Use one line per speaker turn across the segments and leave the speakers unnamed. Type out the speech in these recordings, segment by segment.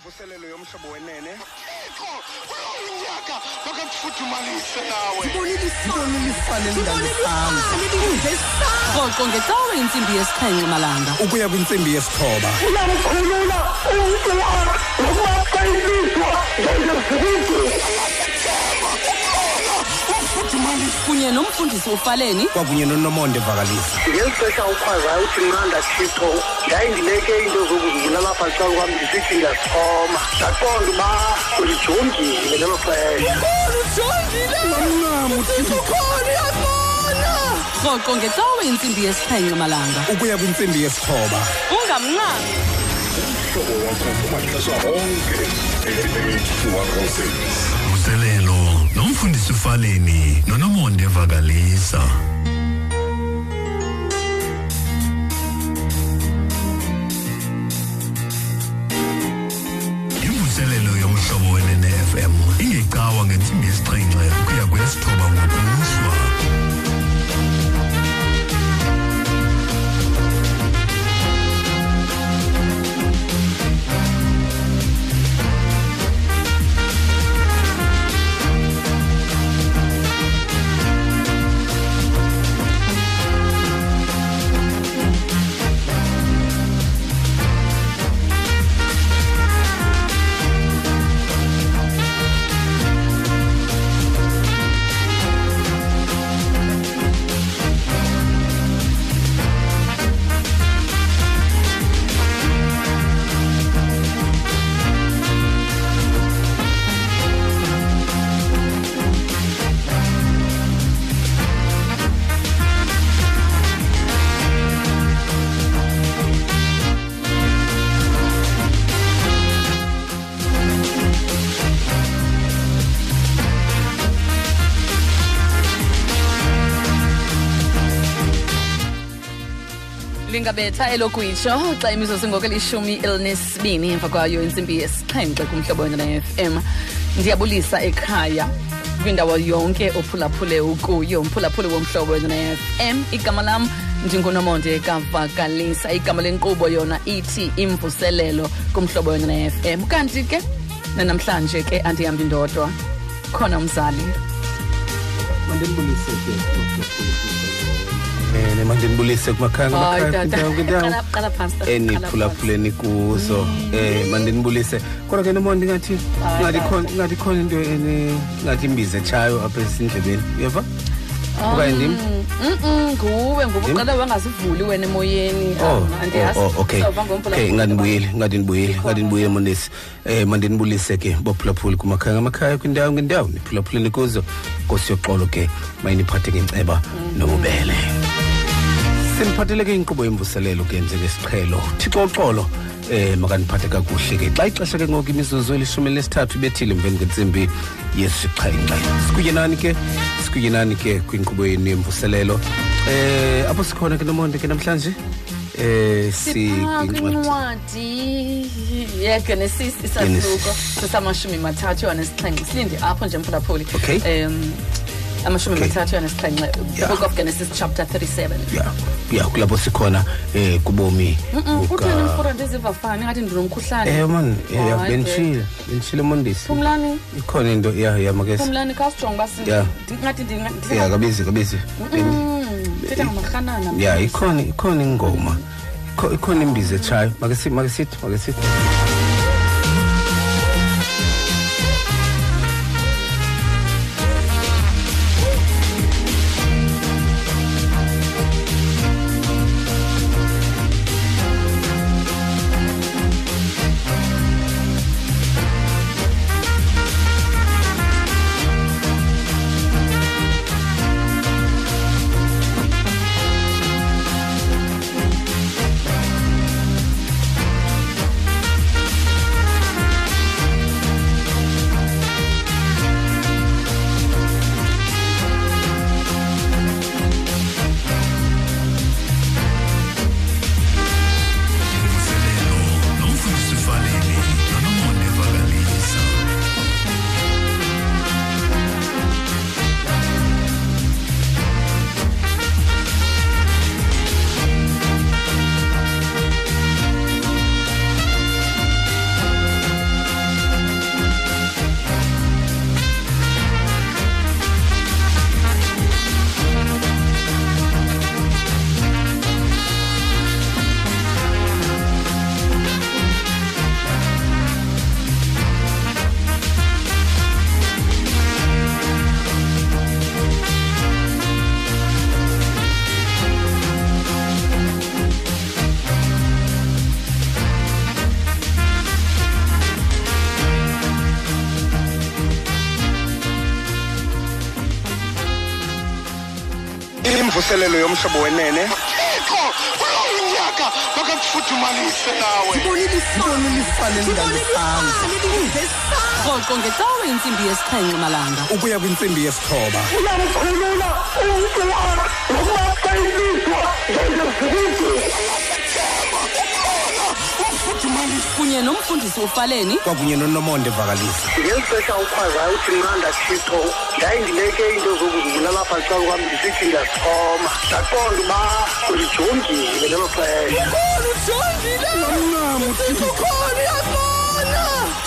imvuselelo yomhlobo wenene
Thixo uyonyaka makamfuthumalise nawe
rhoqo ngecawe intsimbi yesixhenxe malanga
ukuya kwintsimbi yesithoba
uyamkhulula umntu wakho ilizwa njengezibuku
kunye nomfundisi ufaleni.
Kwakunye nonomonde vakalisa
ngeli xesha ukhwazayo uthi mna thixo yayindileke into zokuzibulala apha ecala kwam ndisithi ndiyasixhoma ndaqonda uba ulijongile ngelo xesha.
Rhoqo ngecawe intsimbi yesixhenxe malanga.
Ukuya kwintsimbi yesithoba.
Ungamnqami
mhlobo wakho kumaxesha onke
uselelo nomfundisi ufaleni nonomonde vakalisa. Imvuselelo yomhlobo wenene fm ingecawa ngentsimbi yesixhenxe ukuya kwesithoba ngokuhlwa
lingabetha elokwitsho xa imizuzu ngokwelishumi elinesibini emva kwayo intsimbi yesixhenxe kumhlobo wena fm ndiyabulisa ekhaya kwindawo yonke ophulaphule ukuyo umphulaphule womhlobo wena fm igama lam ndingunomonde kavakalisa. Igama lenkqubo yona ithi imvuselelo kumhlobo wena ne-fm kanti ke nanamhlanje ke andihambi ndodwa khona umzali.
Mandinibulise ke um mandinibulise kumakhaya ngamakhaya kwindawo
qala phantsi qala
eniphulaphuleni kuzo um mandinibulise kodwa ke nomonde ingathi
Hayi,
ingathi
tata.
khona- ingathi khona into ene ingathi imbiza etshayo apha esindlebeni. Uyeva okanye ndim?
Mm-mm, nguwe ngoba
Yini?
uqala wangazivuli wena emoyeni.
Oh,
Um, andiyazi.
oh, oh, okay.
Sawuva ngomphulaphula.
okay ngandibuyile ngandinibuyile ngandinibuyile mondesi eh mandinibulise ke bophulaphula kumakhaya ngamakhaya kwindawo ngendawo niphulaphuleni kuzo. Nkosi yoxolo ke mayiniphathe ngenceba nobubele. Siniphathele ke inkqubo yemvuselelo ke njengesiqhelo thixo uxolo eh makaniphathe kakuhle ke xa ixesha ke ngoku imizuzu elishumi lesithathu ibethile emveni kwentsimbi yesixhenxe sikunye nani ke sikunye nani ke kwinkqubo yenu yemvuselelo. Eh apho sikhona ke nomonde ke namhlanje? Eh sikwincwadi
kwincwadi yegenesis isahluko. Sesamashumi mathathu anesixhenxe silinde apho nje mphulaphuli um amashumi
Okay.
mathathu anesixhenxe
Yeah.
book of genesis chapter 37
ya ya kulapho sikhona eh kubomi
utheni mfura ndiziva fani ngathi ndinomkhuhlane
eh man ya
Hayi,
benchile benchile mondisi.
Phumlani?
Ikhona into ya ya makesi
phumlani khawusijonge uba si-
Yeah.
ndingathi ndinga-
ya kabizi kabizi
Mm, thetha ngamarhanana
ya ikhona ikhona ingoma. Ikho- ikhona imbiza echayo makesithi makesithi makesithi
imvuselelo yomhlobo wenene. Thixo kulowo nyaka makamfudumalise nawe.
Rhoqo ngecawe intsimbi yesixhenxe malanga.
Ukuya kwintsimbi yesithoba.
Uyamkhulula umntu nokuba ilizwa njengezibuko
kunye nomfundisi ufaleni.
Kwakunye nonomonde vakalisa
ngeli xesha ukhwazayo uthi mnanda thixo yayindileke into zokuzibulala lapha ecala kwam ndisithi ndiyasixhoma ndaqonda uba ulijongile ngelo xesha.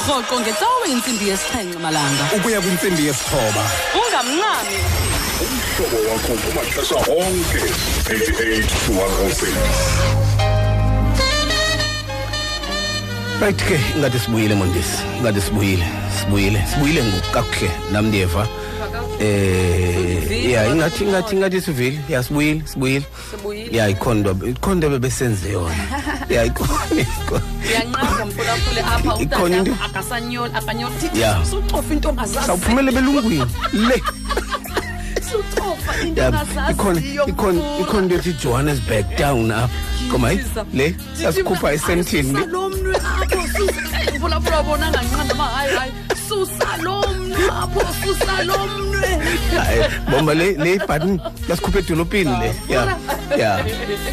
Rhoqo ngecawe intsimbi yesixhenxe malanga.
Ukuya kwintsimbi yesithoba.
Ungamncami
umhlobo wakho kumaxesha onke. 88 to 106
right ke ingathi sibuyile mondisi. Ingathi sibuyile sibuyile sibuyile ngokukakuhle nam ndiyeva eh ya ingathi ingathi ingathi sivile. Ya sibuyile sibuyile. Ya ikhona ikhona into bebesenze yona. Ya ikhona into- sawuphumele belungwini. Le. Ikhona ikhona ikhona into ethi johannesburg down apha koma hayi le. Sasikhupha esentini le
lo mnwe apho mphulaphula bona anganqanda uba hayi hayi susa lo mnwe apho susa lo mnwe
hayi bomba le le button yasikhupha edolopini le. Ya ya.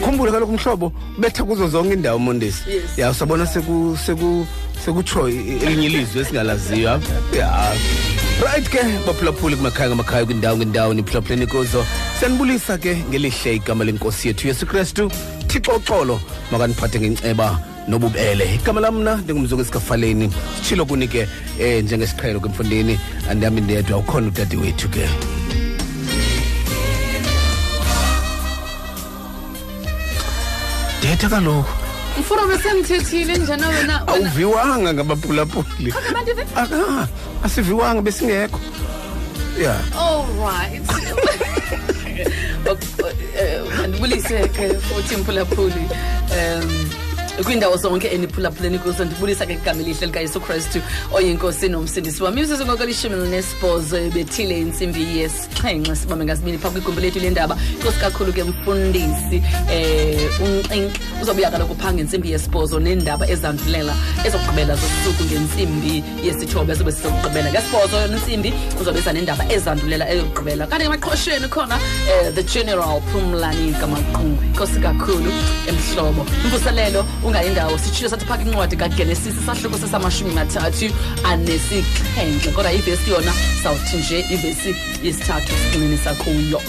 Khumbule kaloku umhlobo betha kuzo zonke indawo mondesi
Yes.
ya sabona seku seku sekutsho i- elinye ilizwe esingalaziyo apha. ya. Right ke baphulaphuli kumakhaya ngamakhaya kwindawo ngendawo niphulaphuleni kuzo. Siyanibulisa ke ngelihle igama lenkosi yethu yesu kristu thixo uxolo makaniphathe ngenceba. Nobubele. Igama lam mna ndingumzungu esikafaleni sitshilo kuni ke um njengesiqhelo kwemfundeni andihamba ndedwa ukhona udade wethu ke. Detha kaloku.
Mfuna besendithethile njena wena
awuviwanga ngabaphulaphuli. Aka asiviwanga besingekho. Ya.
All right. Mandibulise ke futhi mphulaphuli um kwiindawo zonke eniphulaphuleni kuzo ndibulisa ke igama elihle likayesu kristu oyinkosi nomsindisi wam imizuzu ngoko lishumi linesibhozo ebethile intsimbi yesixhenxe. Sibambe ngasibini phaa kwigumbi lethu lendaba nkosi kakhulu ke mfundisi um unxinki uzobuya kaloku phaa ngentsimbi yesibhozo neendaba ezandulela ezokugqibela zosuku ngentsimbi yesithoba ezobe sizokugqibela. Ngesibhozo ntsimbi uzobesa neendaba ezandulela eyokugqibela kanti emaqhosheni khona um the general phumlani kamaqungu. Nkosi kakhulu emhlobo. Mvuselelo ungayindawo sitshilo sathi phaka incwadi kagenesis sahluko sesamashumi mathathu anesixhenxe kodwa ivesi yona sawuthi nje ivesi yesithathu sigxininisa kuyo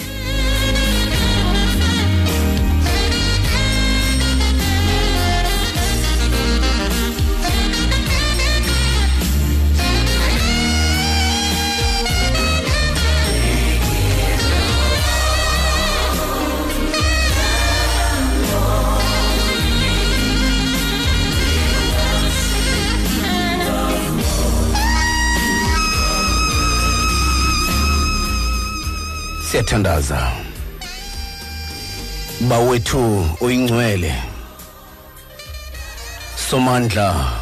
siyathandaza bawethu oyingcwele somandla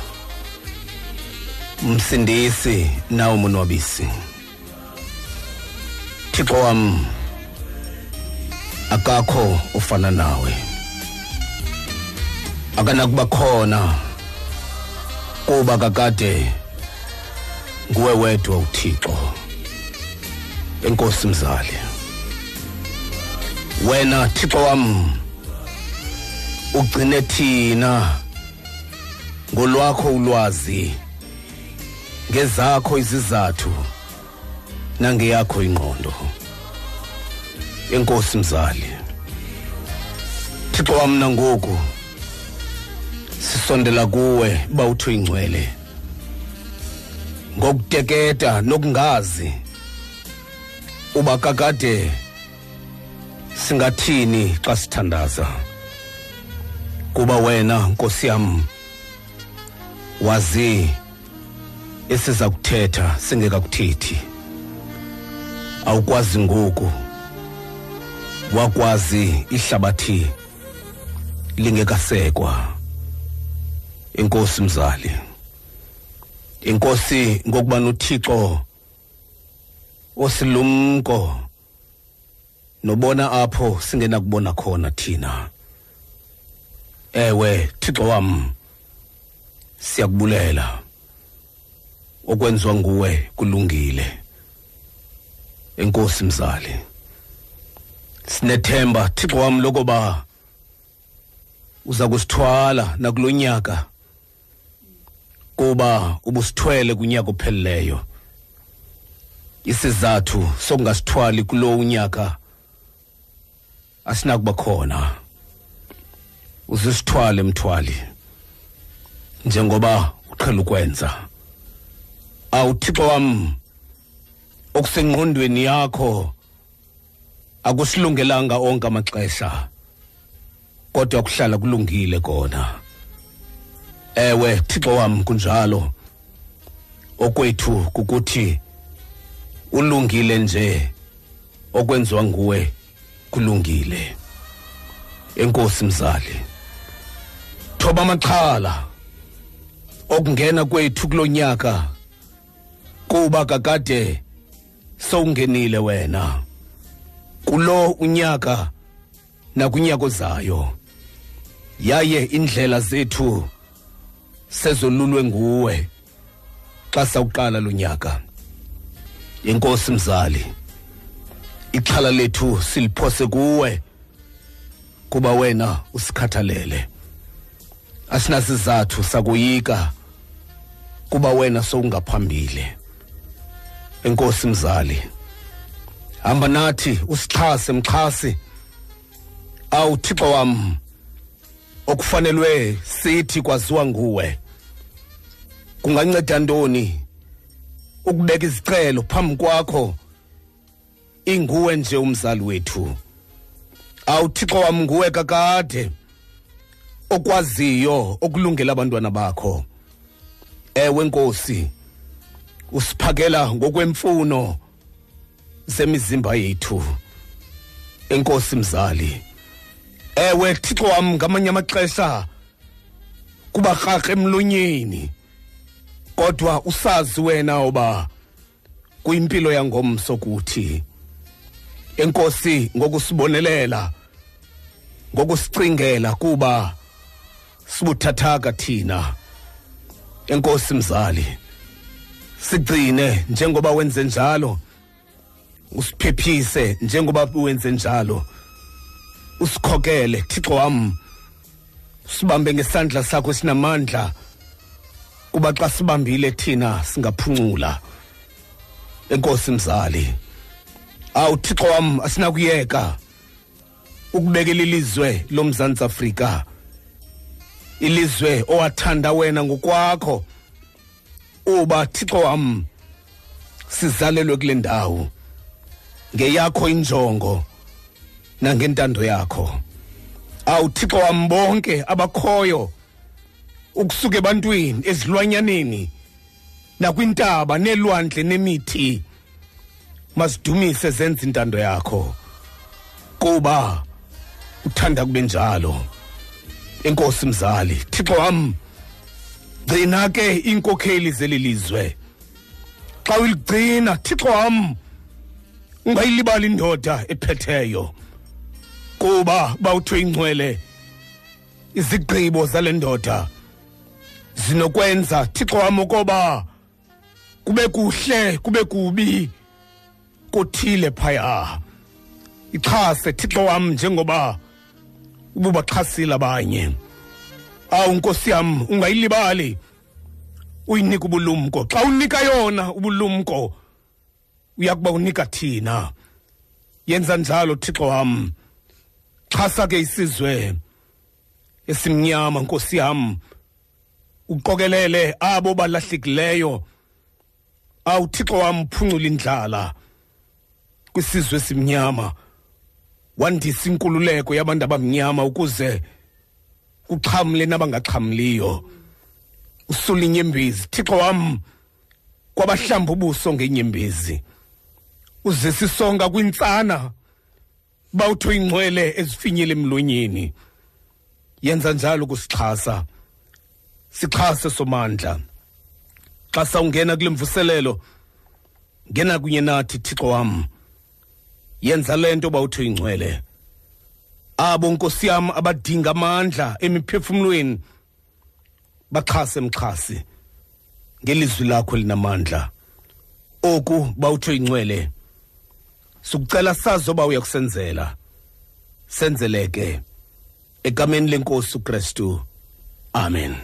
msindisi nawe monwabisi thixo wam akakho ofana nawe. Akanakuba khona kuba kakade nguwe wedwa uthixo enkosi mzali. Wena thixo wam ugcine thina ngolwakho ulwazi ngezakho izizathu nangeyakho ingqondo. Enkosi mzali thixo wam nangoku sisondela kuwe bawutho ingcwele ngokuteketa nokungazi uba kakade singathini xa sithandaza? Kuba wena nkosi yam wazi esiza kuthetha singekakuthethi. Awukwazi ngoku wakwazi ihlabathi lingekasekwa. Inkosi mzali inkosi ngokuba nothixo osilumko. Nobona apho singena kubona khona thina. Ewe thixo wam siyakubulela. Okwenziwa nguwe kulungile. Enkosi mzali sinethemba thixo wam lokuba uza kusithwala nakulonyaka kuba ubusithwele kunyaka ophelileyo. Isizathu sokungasithwali kulo unyaka asinakuba khona. Uzisithwale mthwali. Njengoba uqhela ukwenza. Awuthixo wam okusengqondweni yakho akusilungelanga onke amaxesha kodwa kuhlala kulungile kona. Ewe thixo wam kunjalo. Okwethu kukuthi ulungile nje okwenziwa nguwe. Kulungile. Enkosi mzali thoba amaxhala okungena kwethu kulonyaka kuba kakade sowungenile wena. Kulo unyaka nakunyaka ozayo yaye indlela zethu sezolulwe nguwe xa sawuqala lo nyaka. Inkosi mzali. Ixhala lethu siliphose kuwe. Kuba wena usikhathalele. Asinasizathu sakuyika. Kuba wena sowungaphambili. Enkosi mzali hamba nathi usixhase mxhasi awu thixo wam okufanelwe sithi kwaziwa nguwe. Kunganceda ntoni? Ukubeka izicelo phambi kwakho. Inguwe nje umzali wethu. Awuthixo wam nguwe kakade okwaziyo okulungela abantwana bakho. Ewe nkosi usiphakela ngokwemfuno zemizimba yethu. Enkosi mzali ewe thixo wam ngamanye amaxesha kuba rharhe emlonyeni kodwa usazi wena uba kuyimpilo yangomso kuthi. Enkosi ngokusibonelela ngokusicingela kuba sibuthathaka thina. Enkosi mzali sigcine njengoba wenze njalo usiphephise njengoba wenze njalo. Usikhokele thixo wam sibambe ngesandla sakho sinamandla kuba xa sibambile thina singaphuncula. Enkosi mzali awu thixo wam asinakuyeka. Ukubekela ilizwe lomzantsi afrika ilizwe owathanda wena ngokwakho. Uba thixo wam sizalelwe kule ndawo ngeyakho injongo nangentando yakho. Awuthixo wam bonke abakhoyo ukusuka ebantwini ezilwanyaneni nakwintaba neelwandle nemithi mazidumise zenze intando yakho. Kuba uthanda kube njalo. Enkosi mzali thixo wam gcina ke iinkokheli zeli lizwe xa uligcina thixo wam ungayilibali indoda ephetheyo. Kuba bawuthiwe ingcwele izigqibo zale ndoda zinokwenza thixo wam ukoba kube kuhle kube kubi. Kuthile phaya. Ixhase thixo wam njengoba ububaxhasile abanye. Awu nkosi yam ungayilibali. Uyinika ubulumko. Xa unika yona ubulumko uyakuba unika thina. Yenza njalo thixo wam. Xhasa ke isizwe esimnyama nkosi yam. Uqokelele abo balahlekileyo. Awuthixo wam phungula indlala. Kwisizwe esimnyama. Wandisa inkululeko yabantu abamnyama ukuze kuxhamle nabangaxhamliyo usula inyembezi. Thixo wam kwabahlamba ubuso ngenyembezi. Uzisa isonga kwintsana bawutho ingcwele ezifinyele emlonyeni. Yenza njalo kusixhasa. Sixhase somandla. Xa sawungena kule mvuselelo ngena kunye nathi thixo wam. Yenza lento bawuthi ingcwele abo nkosi yam abadinga amandla emiphefumulweni baxhase mxhasi ngelizwi lakho linamandla oku bawuthi ingcwele sikucela sazo ba uyakusenzela. Senzeleke egameni lenkosi uKristu. Amen.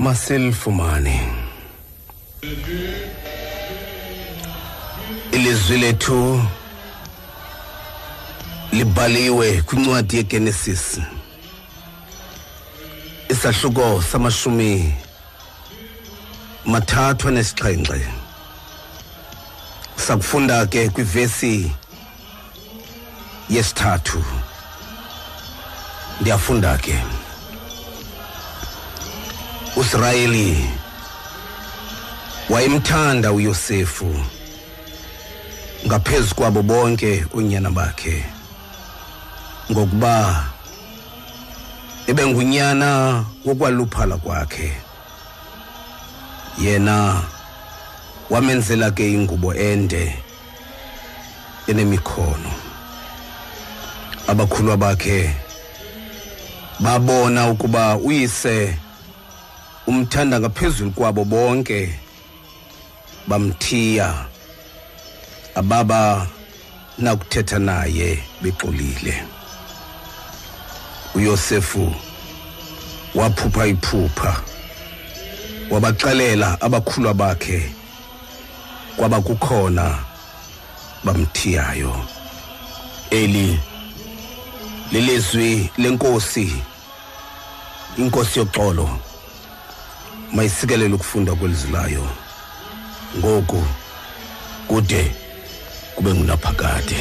Masilifumane ilizwi lethu libhaliwe kwincwadi yegenesis. Isahluko samashumi mathathu anesixhenxe. Sakufunda ke kwivesi yesithathu. Ndiyafunda ke. uSirayeli wayemthanda uYosefu ngaphezulu kwabo bonke unyana bakhe ngokuba ebengunyana wokwaluphala kwakhe. Yena wamenzela ke ingubo ende enemikhono. Abakhulwa bakhe babona ukuba uyise umthanda ngaphezulu kwabo bonke bamthiya ababa nakuthetha naye bexolile. uYosefu waphupha iphupha wabaxelela abakhulwa bakhe kwaba kukhona bamthiyayo. Eli lelizwi lenkosi inkosi yoxolo. Mayisikelele ukufunda kwelizwi layo. Ngoku kude kube ngunaphakade.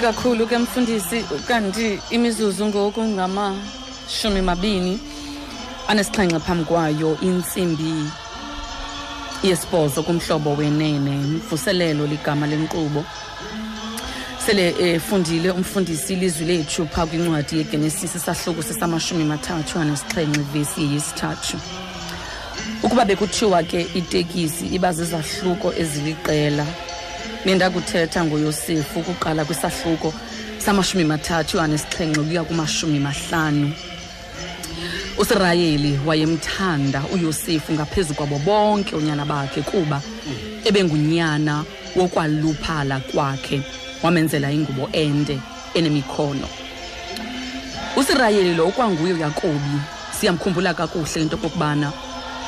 Kakhulu ke mfundisi kanti imizuzu ngokungamashumi mabini anesixhenxe phambi kwayo insimbi yesibhozo kumhlobo wenene mvuselelo ligama lenkqubo sele efundile umfundisi ilizwi lethu phaa kwincwadi yegenesis isahluko sesamashumi mathathu anesixhenxe vesi yesithathu. Ukuba bekuthiwa ke itekisi iba zizahluko eziliqela bendakuthetha ngoyosefu ukuqala kwisahluko samashumi mathathu anesixhenxe ukuya kumashumi mahlanu usirayeli wayemthanda uyosefu ngaphezu kwabo bonke unyana bakhe kuba ebengunyana wokwaluphala kwakhe wamenzela ingubo ende enemikhono. Usirayeli lo ukwanguye uyakobi. Siyamkhumbula kakuhle into okokubana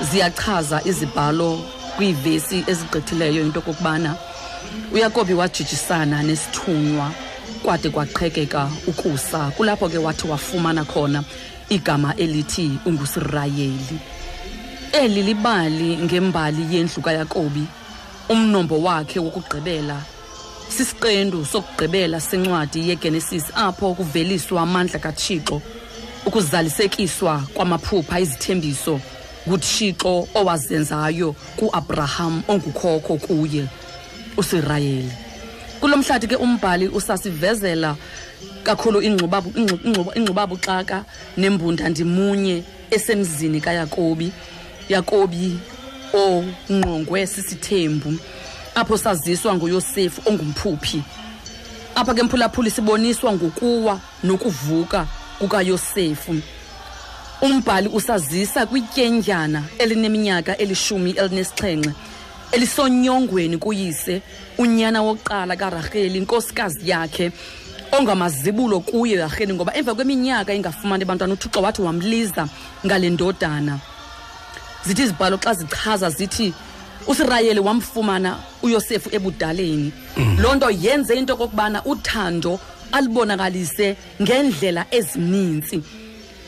ziyachaza izibhalo kwiivesi ezigqithileyo into okokubana uyakobi wajijisana nesithunywa kwade kwaqhekeka ukusa kulapho ke wathi wafumana khona igama elithi ungusirayeli. Eli libali ngembali yendlu kayakobi umnombo wakhe wokugqibela sisiqendu sokugqibela sencwadi yegenesis apho kuveliswa amandla kathixo ukuzalisekiswa kwamaphupha izithembiso nguthixo owazenzayo kuabraham ongukhokho kuye. Usirayeli. Kulo mhlathi ke umbhali usasivezela kakhulu ingxuba- ingxubabuxaka nembunda ndimunye esemzini kayakobi yakobi ongqongwe sisithembu apho saziswa nguyosefu ongumphuphi. Apha ke mphulaphuli siboniswa ngokuwa nokuvuka kukayosefu. Umbhali usazisa kwityendyana elineminyaka elishumi elinesixhenxe. Elisonyongweni kuyise unyana wokuqala karaheli inkosikazi yakhe ongamazibulo kuye raheli ngoba emva kweminyaka engafumani bantwana uthixo wathi wamliza ngale ndodana zithi izibhalo xa zichaza zithi usirayeli wamfumana uyosefu ebudaleni. Loo nto yenze into okokubana uthando alibonakalise ngendlela ezininzi.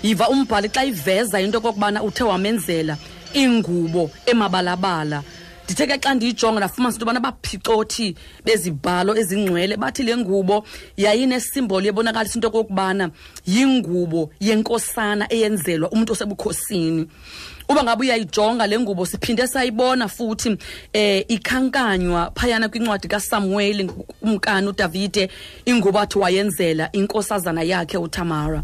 Yiva umbhali xa iveza into okokubana uthe wamenzela ingubo emabalabala ndithe ke xa ndiyijonga ndafumanisa into yobana abaphixothi bezibhalo ezingcwele bathi le ngubo yayinesimboli ebonakalisa into okokubana yingubo yenkosana eyenzelwa umntu osebukhosini. Uba ngabe uyayijonga le ngubo siphinde sayibona futhi eh ikhankanywa phayana kwincwadi kaSamuel umkani uDavide ingubo athi wayenzela inkosazana yakhe uTamara.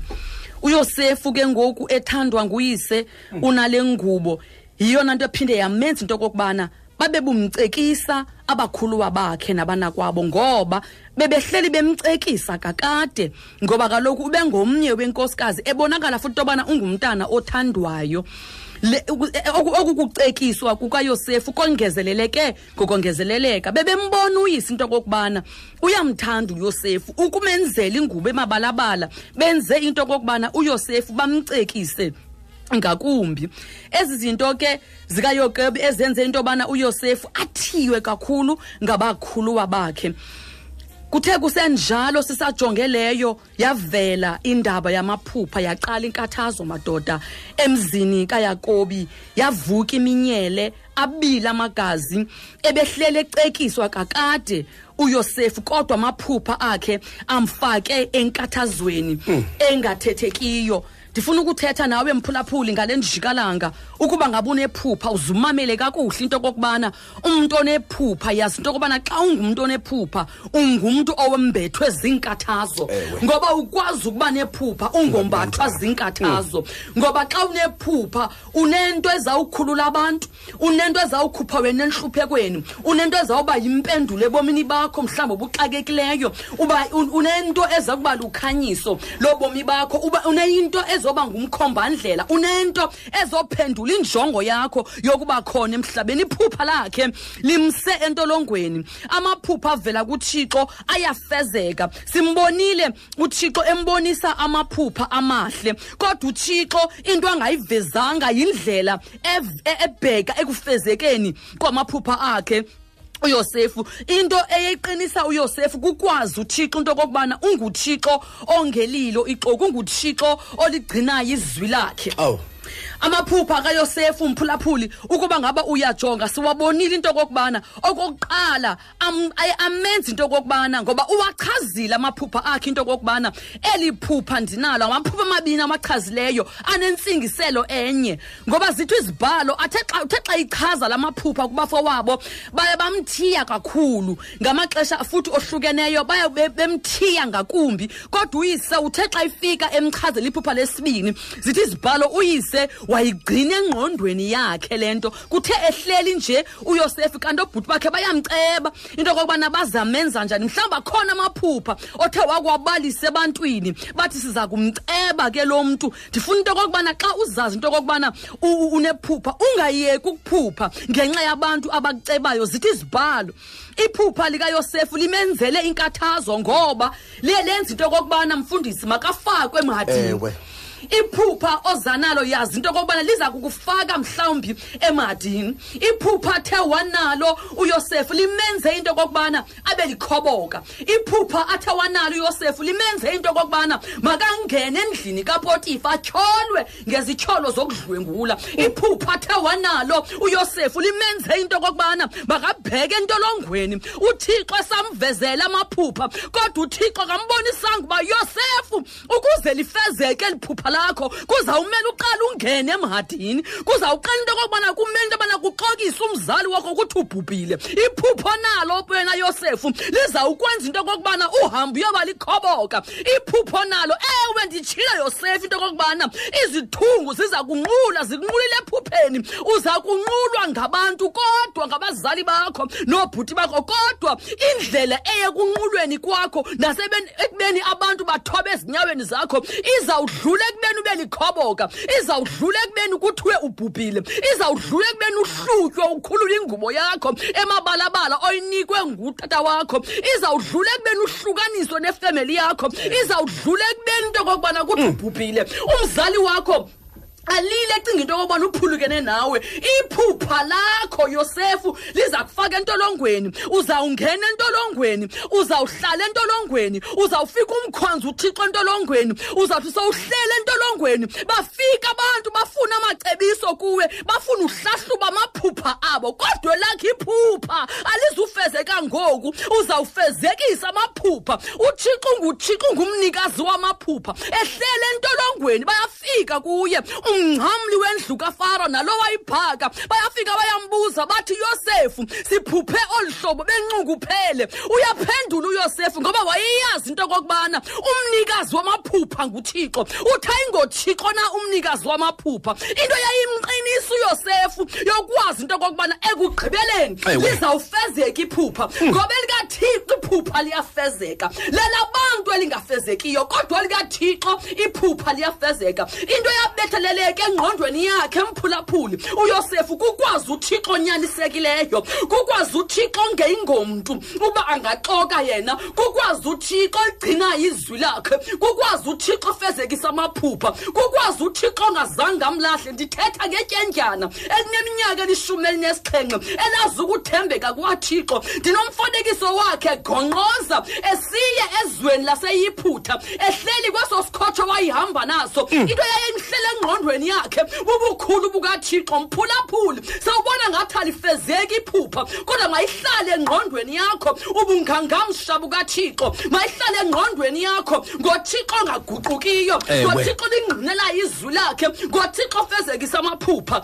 uYosefu ke ngoku ethandwa nguyise unale ngubo yiyona nto ephinde yamenza into okokubana babe bumcekisa abakhuluwa bakhe nabanakwabo ngoba bebehleli bemcekisa kakade ngoba kaloku ube ngomnye wenkosikazi ebonakala futhi tobana ungumntana othandwayo. Oku- okukucekiswa kukayosefu kongezeleleke ngokongezeleleka bebembona uyise into okokubana uyamthanda uyosefu ukumenzela ingubo emabalabala benze into okokubana uyosefu bamcekise ngakumbi. Ezi zinto ke zikayokebi ezenze into yobana uyosefu athiywe kakhulu ngabakhuluwa bakhe kuthe kusenjalo sisajonge leyo yavela indaba yamaphupha yaqala inkathazo madoda emzini kayakobi. Yavuka iminyele abila amagazi ebehlele ecekiswa kakade uyosefu kodwa amaphupha akhe amfake enkathazweni engathethekiyo. Ndifuna ukuthetha nawe mphulaphuli ngale ndijikalanga ukuba ngabe unephupha uzumamele kakuhle into okokubana umntu onephupha yazi into okubana xa ungumntu onephupha ungumntu owembethwe zinkathazo ngoba ukwazi ukuba nephupha ungombathwa zinkathazo ngoba xa unephupha unento ezawukhulula abantu unento ezawukhupha wena enhluphekweni unento ezawuba yimpendulo ebomini bakho mhlawumbi obuxakekileyo. Uba un- unento eza kuba lukhanyiso lobomi bakho uba uneyinto ezoba ngumkhombandlela unento ezophendula injongo yakho yokuba khona emhlabeni iphupha lakhe limse entolongweni. Amaphupha avela kuthixo ayafezeka. Simbonile uthixo embonisa amaphupha amahle kodwa uthixo into angayivezanga yindlela e- ebheka ekufezekeni kwamaphupha akhe. Uyosefu into eyeqinisa uyosefu kukwazi uthixo into okokubana unguthixo ongelilo ixoku unguthixo oligcinayo izwi lakhe.
Awu.
Amaphupha kayosefu mphulaphuli ukuba ngaba uyajonga siwabonile into okokubana okokuqala am- ay- amenza into okokubana ngoba uwachazile amaphupha akhe into okokubana eli phupha ndinalo amaphupha amabini amachazileyo anentsingiselo enye. Ngoba zithi izibhalo athe xa uthe xa ichaza la maphupha kubafowabo baye bamthiya kakhulu ngamaxesha futhi ohlukeneyo baye be- bemthiya ngakumbi. Kodwa uyise uthe xa ifika emchazela iphupha lesibini zithi izibhalo uyise wayigcina engqondweni yakhe le nto kuthe ehleli nje uyosefu kanti obhuti bakhe bayamceba. Into okokubana bazamenza njani? Mhlawumbi akhona amaphupha othe wakwabalisa ebantwini. Bathi siza kumceba ke lo mntu. Ndifuna into okokubana xa uzazi into okokubana u- u- unephupha ungayeki ukuphupha ngenxa yabantu abakucebayo. Zithi izibhalo iphupha likayosefu limenzele inkathazo ngoba liye lenza into okokubana mfundisi makafakwe emadini
Ewe.
Iphupha ozanalo yazi into okokubana liza kukufaka mhlawumbi emadini. Iphupha athe wanalo uyosefu limenze into okokubana abe likhoboka. Iphupha athe wanalo uyosefu limenze into okokubana makangene endlini kapotifa atyholwe ngezityholo zokudlwengula. Iphupha athe wanalo uyosefu limenze into okokubana makabheke entolongweni. Uthixo esamvezela amaphupha kodwa uthixo kambonisanga uba yosefu ukuze lifezeke eli phupha lakho. Kuzawumele uqala ungene emhadini. Kuzawuqala into okokubana kumele into yobana kuxokise umzali wakho ukuthi ubhubhile. Iphupho nalo wena yosefu lizawukwenza into okokubana uhambe uyoba likhoboka. Iphupho nalo ewe nditshilo yosefu into okokubana izithungu ziza kunqula zikunqulile ephupheni. Uza kunqulwa ngabantu kodwa ngabazali bakho noobhuti bakho kodwa indlela eye kunqulweni kwakho nasekubeni abantu bathobe ezinyaweni zakho izawudlula ekubeni ube likhoboka. Izawudlula ekubeni kuthiwe ubhubhile. Izawudlula ekubeni uhlutywe ukhulule ingubo yakho emabalabala oyinikwe ngutata wakho. Izawudlula ekubeni uhlukaniswe nefemeli yakho. Izawudlula ekubeni into okokubana kuthi ubhubhile. Umzali wakho alile ecinga into yokubana uphulukene nawe. Iphupha lakho yosefu liza kufaka entolongweni. Uzawungena entolongweni. Uzawuhlala entolongweni. Uzawufika umkhonzi uthixo entolongweni. Uzawuthi sowuhlele entolongweni. Bafika abantu bafuna amacebiso kuwe. Bafuna uhlahluba amaphupha abo. Kodwa lakho iphupha alizufezeka ngoku. Uzawufezekisa amaphupha. Uthixo unguthixo ungumnikazi wamaphupha. Ehlele entolongweni bayafika kuye. Umngcamli wendlu kafaro nalo wayiphaka. Bayafika bayambuza bathi yosefu siphuphe olu hlobo bencukuphele uyaphendula uyosefu ngoba wayeyazi into okokubana umnikazi wamaphupha nguthixo. Uthi ayingothixo na umnikazi wamaphupha? Into yayimqinisa uyosefu yokwazi into okokubana ekugqibeleni
Ewe.
lizawufezeka iphupha. Ngoba elikathixo iphupha liyafezeka. Lelabantu elingafezekiyo kodwa likathixo iphupha liyafezeka. Into yabetheleleka engqondweni yakhe mphulaphuli uyosefu kukwazi uthixo onyanisekileyo kukwazi uthixo ngeyingomntu uba angaxoka yena kukwazi uthixo egcinayo izwi lakhe. Kukwazi uthixo ofezekisa amaphupha. Kukwazi uthixo ongazange amlahle. Ndithetha ngetyendyana elineminyaka elishumi elinesixhenxe elazi ukuthembeka kukathixo. Ndinomfanekiso wakhe gongqoza esiye ezweni laseyiphutha ehleli kweso sikhotsho wayihamba naso. Into yayimhlela engqondweni yakhe. Bubukhulu bukathixo mphulaphuli. Sawubona ngathi alifezeki iphupha kodwa mayihlale engqondweni yakho. Ubungangamsha bukathixo mayihlale engqondweni yakho. Ngothixo ongaguqukiyo
Ewe.
ngothixo lingqinelayo izwi lakhe ngothixo ofezekisa amaphupha.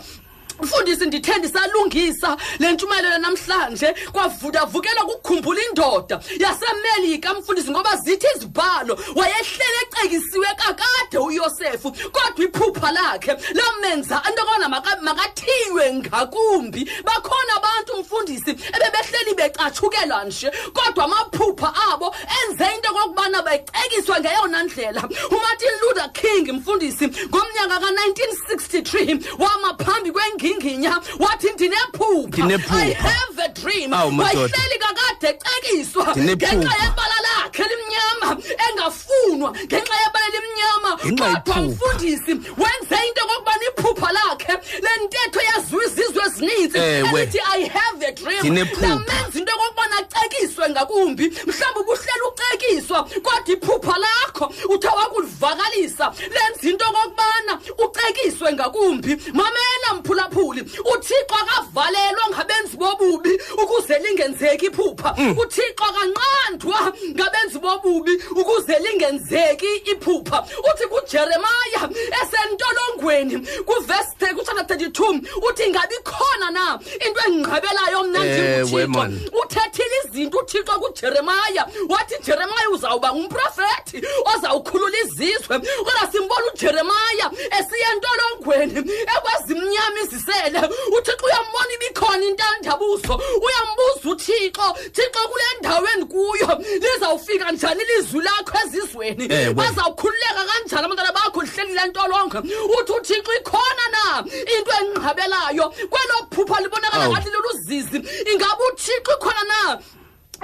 Mfundisi ndithe ndisalungisa. Le ntshumayelo namhlanje kwavudavukela kukhumbula indoda yasemelika mfundisi ngoba zithi izibhalo wayehlele ecekisiwe kakade uyosefu kodwa iphupha lakhe lamenza into kona makathiywe ngakumbi. Bakhona abantu mfundisi ebebehleli becatshukela nje kodwa amaphupha abo enze into okokubana becekiswa ngeyona ndlela. Umartin luther king mfundisi ngomnyaka ka-1963 wama phambi kwenginginya wathi ndinephupha
Ndinephupha.
i have a dream
Awu, madoda.
wayehleli kakade ecekiswa
Ndinephupha.
ngenxa yebala lakhe limnyama engafunwa ngenxa yebala limnyama
Ngenxa
kodwa
yephupha.
mfundisi wenze into okokubana iphupha lakhe le ntetho yaziwa izizwe ezininzi
Ewe.
elithi i have a dream
Ndinephupha.
lamenza into okokubana acekiswe ngakumbi mhlawumbi ubuhlela ucekiswa kodwa iphupha lakho uthe wakulivakalisa lenza into okokubana ucekiswe ngakumbi mamela mphulaphuli uthixo akavalelwa ngabenzi bobubi ukuze lingenzeki iphupha. Uthixo akanqandwa ngabenzi bobubi ukuze lingenzeki iphupha. Uthi kujeremaya esentolongweni kuvesi kuchapter 32 uthi ngabi khona na into engqabelayo mna
Ewe,
ndinguthixo
man.
uthethile izinto uthixo kujeremaya wathi jeremaya uzawuba ngumprofethi ozawukhulula izizwe. Kodwa simbona ujeremaya esiya entolongweni ekwezimnyama izisele uthixo uyambona ibikhona intandabuzo uyambuza uthixo thixo kule ndawo endikuyo lizawufika njani ilizwi lakho ezizweni?
Ewe.
bazawukhululeka kanjani abantwana bakho lihleli le ntolongo uthi uthixo ikhona na into engqabelayo kwelo phupha libonakala
Awu.
ngathi luluzizi ingabe uthixo ikhona na?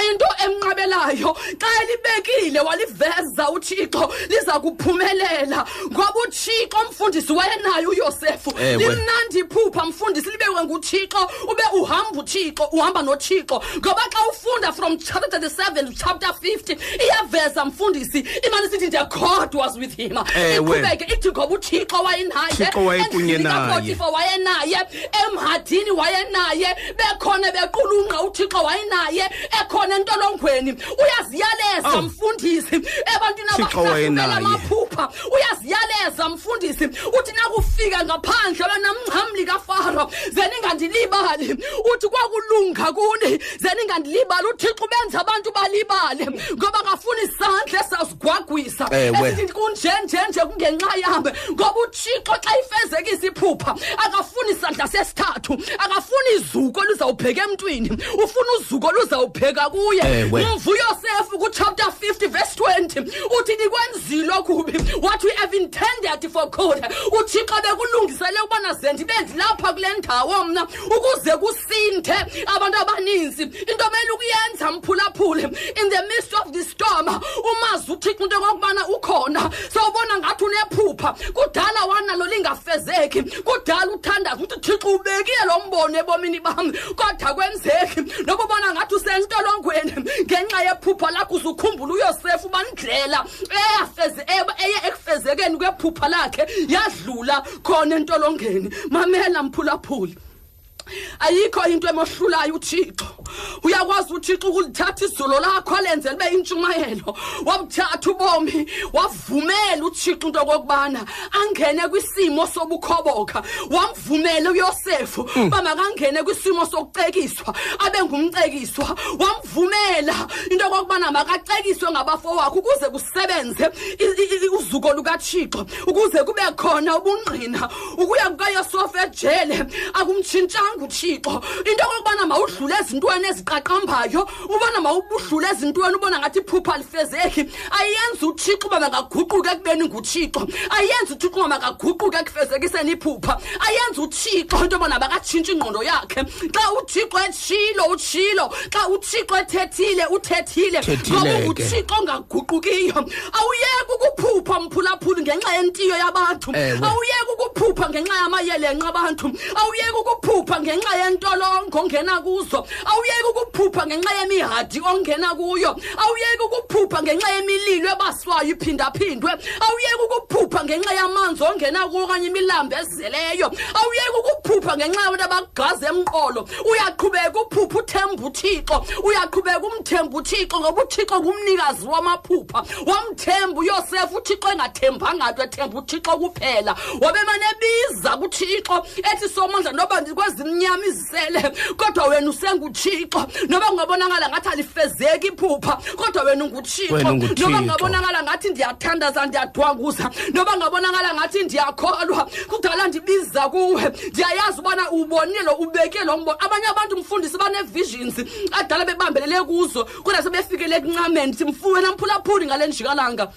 Into emnqabelayo xa elibekile waliveza uthixo liza kuphumelela ngoba uthixo mfundisi wayenayo uyosefu
Ewe.
limnandi iphupha mfundisi libekwe nguthixo ube uhamba uthixo uhamba nothixo ngoba xa ufunda from chapter 37 to chapter 50 iyaveza mfundisi imani sithi the god was with him
Ewe.
iqhubeke ithi ngoba uthixo wayenaye
Uthixo wayekunye
endlini
naye.
kaPotifa wayenaye emhadini wayenaye bekhona bequlunqa uthixo wayenaye ekhona entolongweni. Uyaziyaleza
Awu.
mfundisi. Ebantwini
Uthixo
abahlahlubela
wayenaye.
amaphupha. Uyaziyaleza mfundisi. Uthi nakufika ngaphandle wenamngcamli kafaro ze ningandilibali uthi kwakulunga kuni? Ze ningandilibali uthixo ubenza abantu balibale ngoba kafuna isandla esazigwagwisa
Ewe.
esithi kunjenjenje kungenxa yami. Ngoba uthixo xa ifezekisa iphupha akafuni isandla sesithathu akafuni izuko oluzawubheka emntwini. Ufuna uzuko oluzawubheka kuye.
Ewe.
mva uyosefu kuchapter 50 verse 20 uthi nikwenzile okubi what we have intended for good uthixo bekulungisele ukubana ze ndibe ndilapha kule ndawo mna ukuze kusinthe abantu abaninzi. Into mele ukuyenza mphulaphuli in the midst of the storm umazi uthixo into yokokubana ukhona. Sawubona ngathi unephupha. Kudala wanalo lingafezeki. Kudala uthandaza ukuthi thixo ubekile lo mbono ebomini bam. Kodwa kwenzeki. Noba ubona ngathi usentolongweni ngenxa yephupha lakho uzukhumbula uyosefa ubanidlela eyafeze- eye- eye ekufezekeni kwephupha lakhe yadlula khona entolongeni. Mamela mphulaphuli. Ayikho into emohlulayo uthixo. Uyakwazi uthixo ukulithatha izolo lakho alenze libe intshumayelo wabuthatha ubomi wavumela uthixo into okokubana angene kwisimo sobukhoboka. Wamvumela uyosefu uba makangene kwisimo sokucekiswa abe ngumcekiswa. Wamvumela into okokubana makacekiswe ngabafowakho ukuze kusebenze i- i- i- uzuko lukathixo ukuze kube khona ubungqina. Ukuya kukayosefa ejele akumtshintshanga uthixo. Into okokubana mawudlule ezintweni eziqaqambayo ubona mawudlule ezintweni ubona ngathi iphupha lifezeki ayenzi uthixo uba makaguquke ekubeni nguthixo. Ayenzi uthixo uba makaguquke ekufezekiseni iphupha. Ayenzi uthixo into yobana makatshintshe ingqondo yakhe. Xa uthixo etshilo utshilo. Xa uthixo ethethile uthethile.
Thethile
ngoba
ke.
uthixo ongaguqukiyo. Awuyeki ukuphupha mphulaphuli ngenxa yentiyo yabantu.
Ewe.
awuyeki ukuphupha ngenxa yamayelenqa abantu awuyeki ukuphupha ngenxa yentolongo ongena kuzo. Awuyeki ukuphupha ngenxa yemihadi ongena kuyo. Awuyeki ukuphupha ngenxa yemililo ebaswayo iphindaphindwe awuyeki ukuphupha ngenxa yamanzi ongena kuwo okanye imilambo ezeleyo awuyeki ukuphupha ngenxa yabantu abagazi emqolo. Uyaqhubeka uphupha uthemba uthixo. Uyaqhubeka umthemba uthixo ngoba uthixo ngumnikazi wamaphupha. Wamthemba uyosefa uthixo engathembanga nto ethemba uthixo kuphela. Wabemane ebiza kuthixo ethi somandla noba kwezimnyama izisele kodwa wena usenguthixo. Noba kungabonakala ngathi alifezeki iphupha kodwa wena unguthixo.
unguThixo.
noba kungabonakala ngathi ndiyathandaza ndiyadwanguza noba kungabonakala ngathi ndiyakholwa kudala ndibiza kuwe. Ndiyayazi ubana ubonile ubeke lo mbono abanye abantu mfundisi banee-visions adala bebambelele kuzo kodwa sebefikele ekuncameni. Simfuwe namphulaphuli ngale njikalanga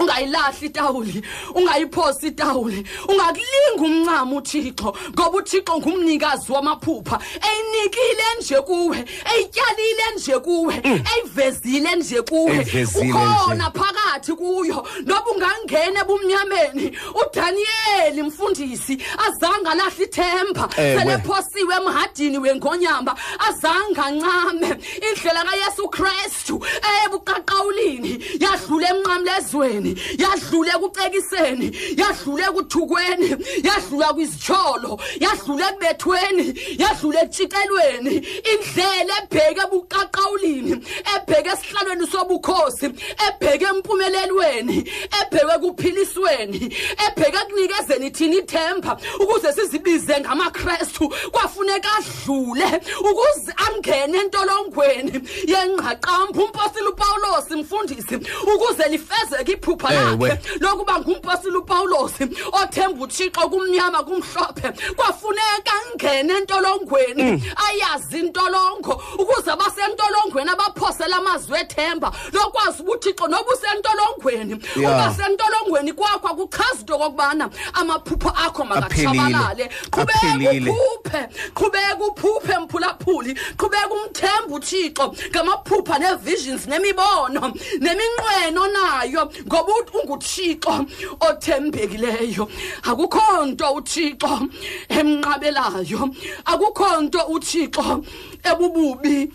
ungayilahli itawuli ungayiphosi itawuli ungakulinga umncamo uthixo ngoba uthixo ngumnikazi wamaphupha. Eyinikile nje kuwe eyityalile nje kuwe eyivezile nje kuwe. Ukhona phakathi kuyo. Noba ungangena ebumnyameni udaniyeli mfundisi azange alahla ithemba. Selephosiwe emhadini wengonyamba azange ancame. Indlela kayesu kristu ebuqaqawulini yadlula emnqamlezweni yadlula ekucekiseni yadlula ekuthukweni yadlula kwizitsholo yadlula ekubethweni yadlula ekutshikelweni. Indlela ebheke ebuqaqawulini ebheke esihlalweni sobukhosi ebheke empumelelweni ebheke ekuphilisweni ebheke ekunikezeni thina ithemba ukuze sizibize ngamakrestu kwafuneka adlule ukuze angene entolongweni yengqaqambo umpostile upawulosi mfundisi ukuze lifezeke iphupha
Ewe.
lakhe lokuba ngumpostile upawulosi othemba uthixo kumnyama kumhlophe kwafuneka angene entolongweni ayazi intolongo ukuze abasentolongweni abaphosela amazwi ethemba lokwazi uba uthixo noba usentolongweni
Ya.
uba sentolongweni kwakho akuchazi into okokubana amaphupha akho makatshabalale qhubeka
Aphelile.
uphuphe qhubeka uphuphe mphulaphuli qhubeka umthemba uthixo ngamaphupha nee-visions nemibono neminqweno nayo ngoba ut- unguthixo othembekileyo. Akukho nto uthixo emnqabelayo. Akukho nto uthixo ebububi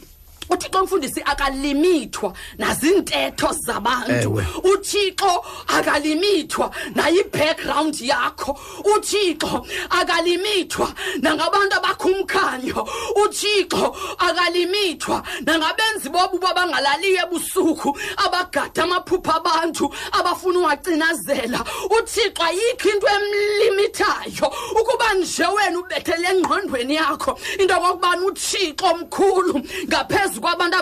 uthixo mfundisi akalimithwa nazintetho zabantu. Uthixo akalimithwa nayi-background yakho. Uthixo akalimithwa nangabantu abakhumkhanyo uthixo akalimithwa nangabenzi bobubo abangalaliyo ebusuku abagada amaphupha abantu abafuna uwacinazela. Uthixo ayikho into emlimithayo ukuba nje wena ubethele engqondweni yakho into okokubana uthixo omkhulu ngaphezu kwabantu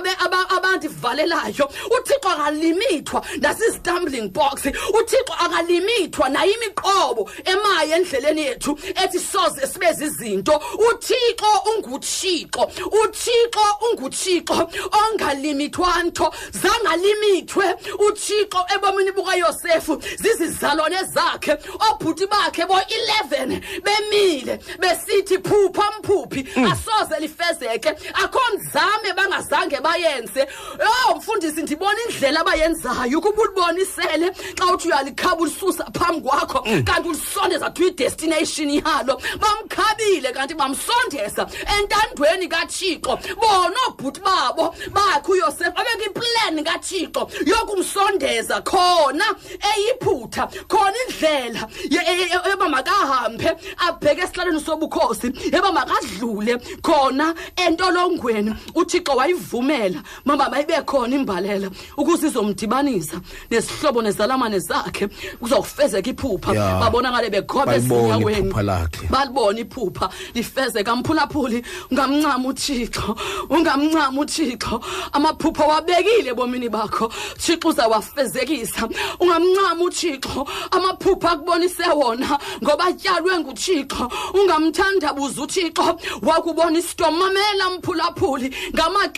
abandivalelayo uthixo akalimithwa nasistumbling box uthixo akalimithwa nayo imiqobo emayo endleleni yethu ethi soze sibe zizinto. Uthixo unguthixo. Uthixo unguthixo. Ongalimithwa nto zangalimithwe uthixo ebomini bukayosefu zizizalwane zakhe obhuti bakhe bo-11 bemile besithi phupha mphuphi asoze lifezeke akho nzame bengazange bayenze. Yo mfundisi ndibona indlela abayenzayo. Ukuba ulibonisele xa uthi uyalikhaba ulisusa phambi kwakho. Kanti ulisondeza to idestination yalo. Bamkhabile kanti bamsondeza entandweni kathixo. Bona oobhuti babo bakhe uyosefa babeka iplani kathixo yokumsondeza khona eyiphutha khona indlela yoba makahambe abheke esihlalweni sobukhosi yoba makadlule khona entolongweni. Uthixo wayivumela mama mayibe khona imbalela ukuze izomdibanisa nesihlobo nezalamane zakhe kuzokufezeka iphupha.
Ya.
babona ngale bekhobe
Balibona
ezinyaweni
iphupha lakhe.
balibona iphupha. Lifezeka. Mphulaphuli ungamncama uthixo. Ungamncama uthixo. Amaphupha wabekile ebomini bakho. Thixo uzawafezekisa. Ungamncama uthixo. Amaphupha akubonise wona ngoba atyalwe nguthixo. Ungamthandabuza uthixo. Wakubona isitom mamela mphulaphuli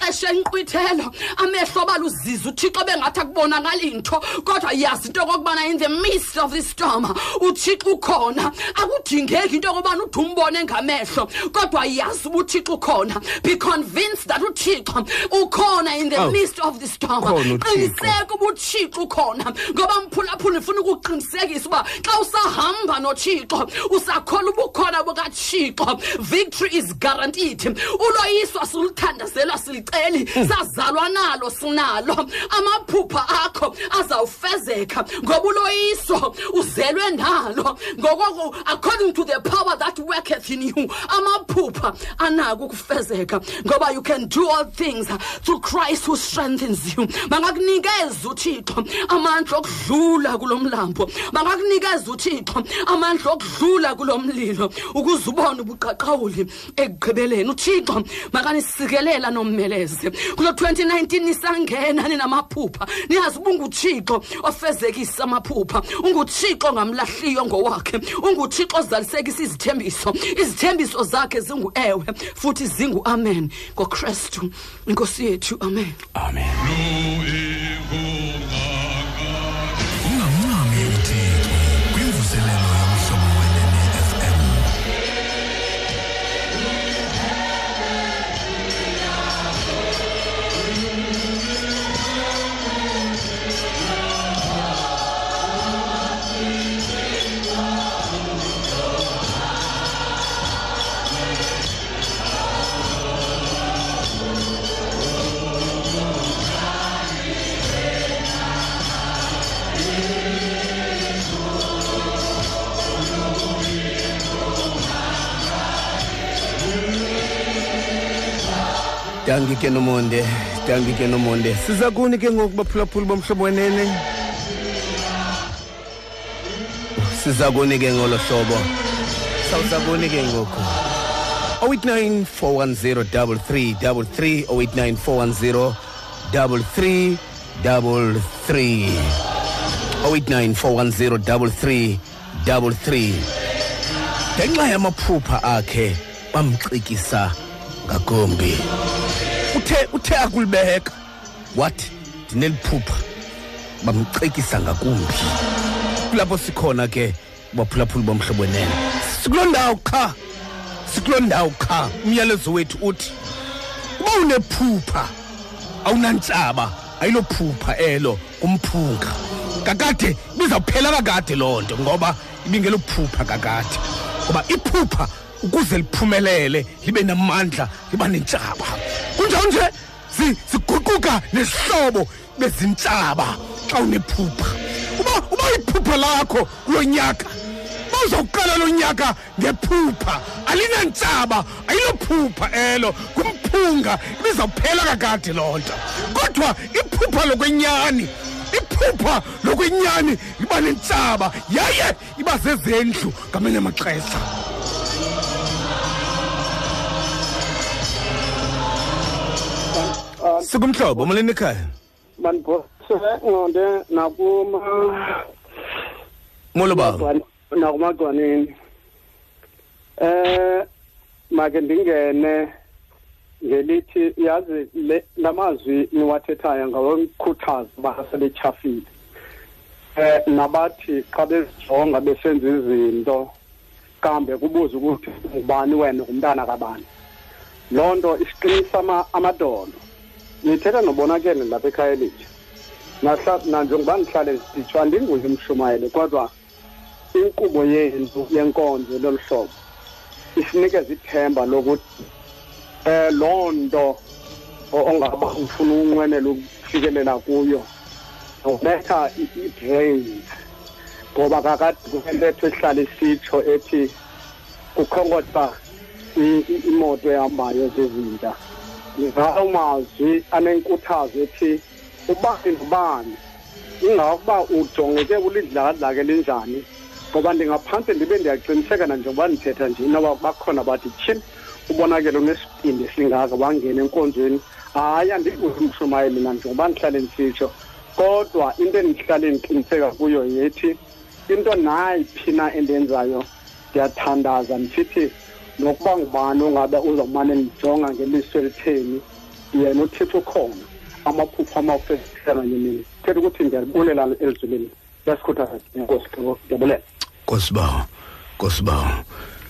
ngamaxesha enkqwithelo amehlo baluziza uthixo bengathi akubonakali nto kodwa yazi into okokubana in the midst of the storm uthixo ukhona. Akudingeki into yokubana ude umbone ngamehlo kodwa yazi uba uthixo ukhona. Be convinced that uthixo ukhona in the
Awu.
midst of the storm.
Ukhona uThixo.
qiniseka uba uthixo ukhona ngoba mphulaphula ndifuna ukuqinisekisa uba xa usahamba nothixo usakhola ubukhona bukathixo. Victory is guaranteed. Uloyiswa siluthandazelwa siliceli sazalwa nalo sinalo amaphupha akho azawufezeka ngoba uloyiso uzelwe nalo. Ngoko according to the power that worketh in you amaphupha anako ukufezeka ngoba you can do all things through christ who strengthens you. Bangakunikeza uthixo amandla okudlula kulo mlambo. Bangakunikeza uthixo amandla okudlula kulo mlilo ukuze ubone ubuqaqawuli ekugqibeleni. Uthixo makanisikelela nommeleze kulo 2019 nisangena ninamaphupha. Niyazi uba unguthixo ofezekisa amaphupha. Unguthixo ongamlahliyo ngowakhe. Unguthixo ozalisekisa izithembiso. Izithembiso zakhe zingu-ewe futhi zingu-amen ngokrestu inkosi yethu amen.
Amen.
Ungamncami
danki ke nomonde danki ke nomonde. Siza kuni ke ngoku baphulaphuli bomhlobo wenene? Siza kuni ke ngolo hlobo? Sawuza kuni ke ngoku? 089 410 3333 089 410 3333 089 410 3333 ngenxa yamaphupha akhe bamxikisa ngakumbi. Uthe uthe akulibeka. Wathi ndineliphupha bamxekisa ngakumbi. Kulapho sikhona ke baphulaphuli bomhlobo wenene sikuloo ndawo qha sikuloo ndawo qha umyalezo wethu uthi. Uba unephupha awunantlaba ayilophupha elo kumphunga. Kakade ibizawuphela kakade loo nto ngoba ibingelophupha kakade. Ngoba iphupha ukuze liphumelele libe namandla liba nentshaba. Kunjalo nje zi- ziguquka nesihlobo bezintlaba xa unephupha. Uba uba iphupha lakho kulo nyaka uba uzawuqala lo nyaka ngephupha alinantsaba ayilophupha elo kumphunga ibizawuphela kakade loo nto. Kodwa iphupha lokwenyani iphupha lokwenyani liba nentsaba yaye iba zezendlu ngamanye amaxesha. Sikumhlobo molweni ekhaya
mandibhosele ngqonde nakuma
molo baba
nakumagcwaneni eh make ndingene ngelithi yazi le lamazwi niwathethayo ngawemkhuthaza uba sebetyhafile eh nabathi xa bezijonga besenza izinto kambe kubuza ukuthi ngubani wena ngumntana kabani. Loo nto isiqinisa ama- amadolo.
Ngithetha nobonakele lapha ekhaya elitsha nanjengoba ndihlale nditsho andinguye umshumayeli kodwa inkqubo yethu yenkonzo lolu hlobo isinikeza ithemba lokuthi eh loo nto ongaba ufuna unqwenela ukufikelela kuyo ubetha i-brains ngoba kakade kunentetho ehlala isitsho ethi kukhonkotha imoto ehambayo zezinja ngawo mazwi anenkuthazo ethi ubani nobani ingakuba ujongeke kulidlakadlaka elinjani ngoba ndingaphantse ndibe ndiyaqiniseka nanjengoba ndithetha nje inoba bakhona bathi tyhini ubonakele unesipindi singaka wangena enkonzweni. Hayi andikuze umshumayeli nanjengoba ndihlale ndisitsho. Kodwa into endihlale ndiqiniseka kuyo yethi into nayiphi na endenzayo ndiyathandaza ndisithi nokuba ngubani ongabe uzawumane ndijonga ngeliso elitheni? Yena uthixo ukhona. Amaphupha amafesisa kanye nini? Thetha ukuthi ndiyabulela elizulwini yasikhuthaza enkosi ndiyabulela
nkosibawo nkosibawo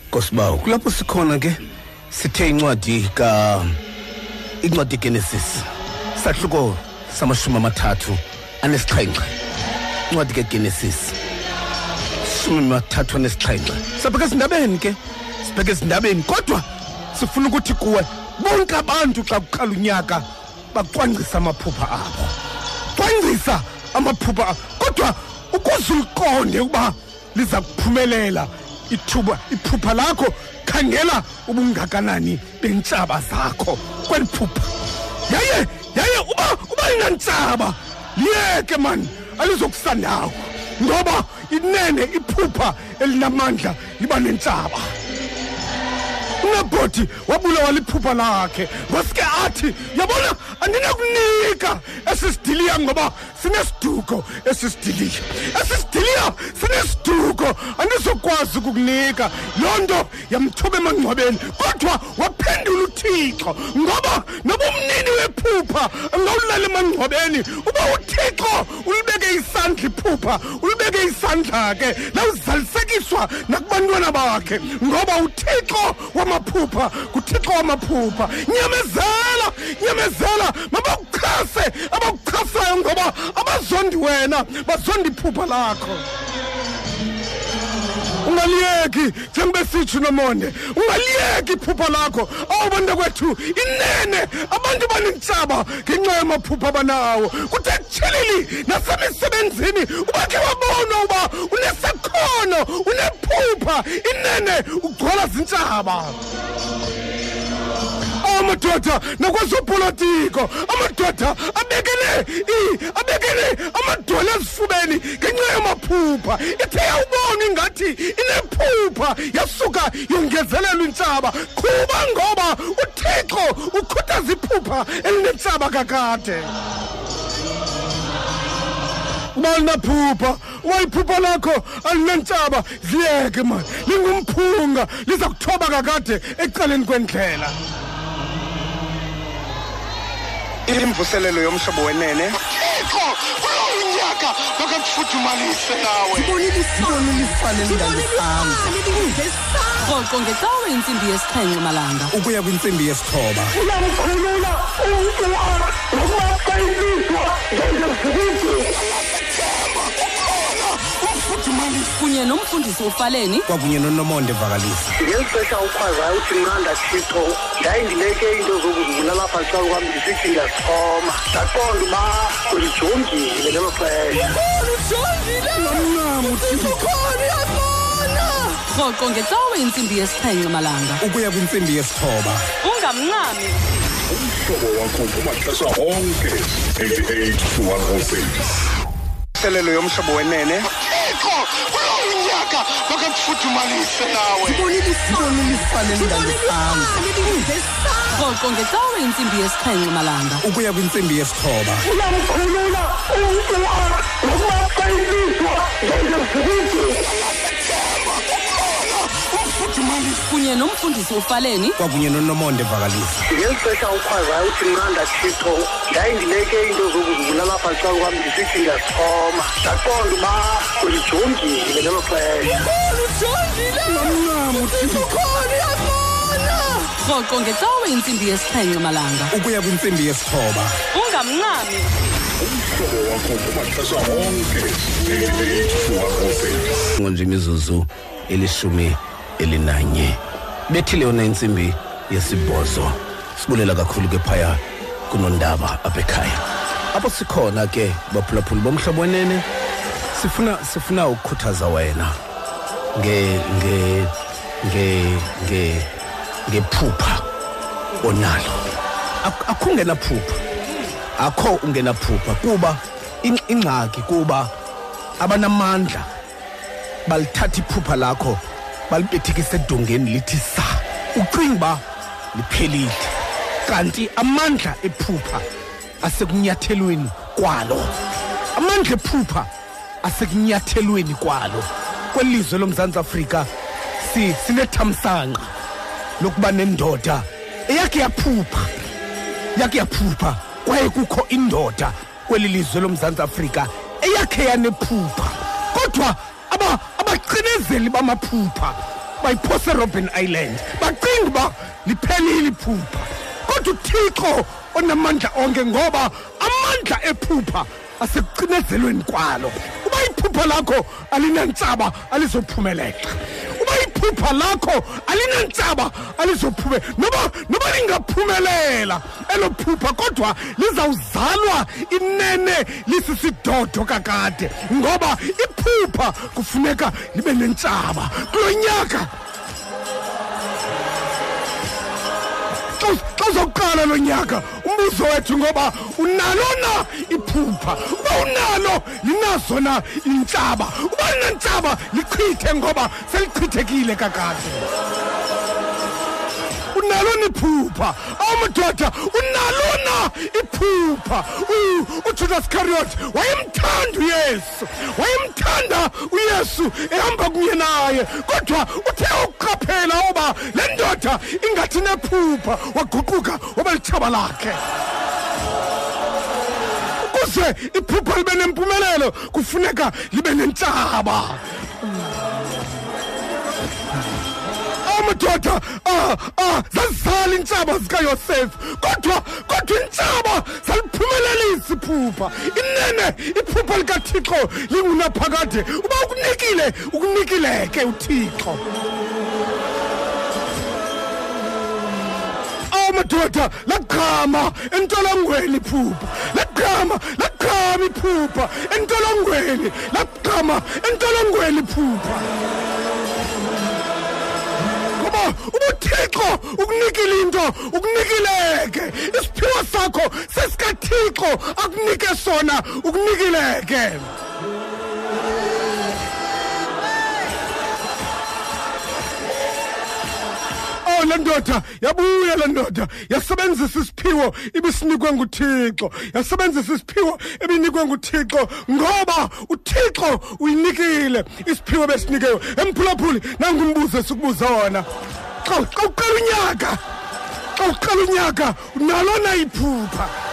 nkosibawo kulapho sikhona ke? Sithe incwadi ka incwadi genesis sahluko samashumi amathathu anesixhenxe. Incwadi kegenesis shumi mathathu anesixhenxe. Sabheke ezindabeni ke? Sibheke ezindabeni kodwa sifuna ukuthi kuwe bonke abantu xa kuqala unyaka bacwangcisa amaphupha abo. Cwangcisa amaphupha abo kodwa ukuze uliqonde ukuba liza kuphumelela ithuba iphupha lakho khangela ubungakanani bentshaba zakho kweli phupha. Yaye yaye uba uba linantshaba liyeke mani alizokusandawo ngoba inene iphupha elinamandla liba nentshaba. Unabhoti wabulawa liphupha lakhe. Ngosike athi yabona andinakunika esisidiliya ngoba sinesiduko esisidiliya esisidiliya sinesiduko andizokwazi ukukunika. Loo nto yamthuba emangcwabeni kodwa waphendula uthixo ngoba noba umnini wephupha angawulala emangcwabeni uba uthixo ulibeke isandla iphupha ulibeke isandla ke lawuzalisekiswa nakubantwana bakhe. Ngoba uthixo wamaphupha nguthixo wamaphupha. Nyamezela nyamezela mabakuchase abakuchasayo ngoba abazondi wena bazondi iphupha lakho. Ungaliyeki njengoba sitsho nomonde. Ungaliyeki iphupha lakho. Awu bantu kwethu inene. Abantu banentshaba ngenxa yamaphupha abanawo. Kuthi ekutsheleli nasemisebenzini ubakhe wabona uba unesakhono unephupha. Inene ugcwala zintshaba amadoda nakwezopolitiko amadoda abekele i abekele amadolo ezifubeni ngenxa yamaphupha. Ithe yawubona ingathi inephupha yasuka yongezelelwa intshaba qhuba ngoba uthixo ukhuthaza iphupha elinentshaba kakade. Uba linaphupha uba iphupha lakho alinentshaba ziyeke mani lingumphunga liza kuthoba kakade ecaleni kwendlela.
Imvuselelo yomhlobo wenene. Thixo kulo unyaka makakufuthumalise nawe.
Rhoqo ngecawe intsimbi yesixhenxe malanga.
Ukuya kwintsimbi yesithoba.
Uyamkhulula umntu nokuba xa ilizwa ngezezikude
kunye nomfundisi ufaleni.
Kwakunye nonomonde vakalisa
ngeli xesha ukhwazayo uthi nqanda thixo yayindileke into zokuzibulala apha xa kwam ndisithi ndiyasixhoma ndaqonda uba ulijongile ngelo xesha.
Rhoqo ngecawe intsimbi yesixhenxe malanga
ukuya kwintsimbi yesithoba.
Ungamncami.
Umhlobo wakho kumaxesha onke. 88 to 106
imvuselelo yomhlobo wenene. Thixo kulo unyaka makakufuthumalise nawe.
Rhoqo ngecawe intsimbi yesixhenxe malanga.
Ukuya kwintsimbi yesithoba.
Uyamkhulula umntu nokuba xa ilizwa ngezezikude
kunye nomfundisi ufaleni.
Kwakunye nonomonde vakalisa
ngeli xesha ukhwazayo uthi nqanda thixo yayindileke into zokuzibulala apha xa kwam ndisithi ndiyasixhoma ndaqonda uba ulijongile ngelo xesha.
Rhoqo ngecawe intsimbi yesixhenxe malanga.
Ukuya kwintsimbi yesithoba.
Ungamncami.
Umhlobo wakho kumaxesha onke. Eight
nje imizuzu elishumi elinanye. Bethile yona intsimbi yesibhozo sibulela kakhulu ke phaya kunondaba apha ekhaya. Apho sikhona ke baphulaphuli bomhlobo wenene sifuna sifuna ukukhuthaza wena nge nge nge nge ngephupha onalo. Ak- akungena phupha akho ungena phupha kuba in- ingxaki kuba abanamandla balithatha iphupha lakho balibethekisa edongeni lithi sa ucinga uba liphelile. Kanti amandla ephupha asekunyathelweni kwalo. Amandla ephupha asekunyathelweni kwalo. Kwelizwe lomzantsi afrika si sinethamsanqa lokuba nendoda. Eyakhe yaphupha yakhe yaphupha kwaye kukho indoda kweli lizwe lomzantsi afrika eyakhe yanephupha. Kodwa aba abacinezeli bamaphupha bayiphose robben island. Bacinga uba liphelile iphupha. Kodwa uthixo onamandla onke ngoba amandla ephupha asekucinezelweni kwalo. Uba iphupha lakho alinantsaba alizophumelela. uba iphupha lakho alinantsaba alizophume noba noba lingaphumelela elo phupha kodwa lizawuzalwa inene lisisidodo kakade ngoba iphupha kufuneka libe nentsaba. Kulo nyaka xa xa uzoqala lo nyaka umbuzo wethu ngoba unalo na iphupha? Uba unalo linazo na intshaba uba linantshaba lichithe ngoba selichithekile kakade. Unalo niphupha. Awamadoda unalo na iphupha? U- ujudas carriot wayemthanda uyesu wayemthanda uyesu ehamba kunye naye. Kodwa uthe ukuqaphela uba le ndoda ingathi nephupha waguquka waba lithaba lakhe. Ukuze iphupha libe nempumelelo kufuneka libe nentshaba amadoda ah ah zazizala intshaba zikayosefu kodwa kodwa intshaba zaliphumelelisa iphupha inene iphupha likathixo lingunaphakade. Uba ukunikile ukunikile ke uthixo amadoda laqhama entolongweni iphupha. Laqhama laqhama iphupha. Entolongweni laqhama entolongweni iphupha. Ngoba ubuthixo ukunikile into ukunikileke isiphiwo sakho sesikathixo akunike sona ukunikileke. Le ndoda. Yabuya le ndoda. Yasebenzisa isiphiwo ibisinikwe nguThixo. Yasebenzisa isiphiwo ebinikwe nguThixo ngoba uThixo uyinikile isiphiwo besinikeyo emphulaphuli nangumbuzo esikubuza wona. Xa xa uqala unyaka xa uqala unyaka unalo na iphupha.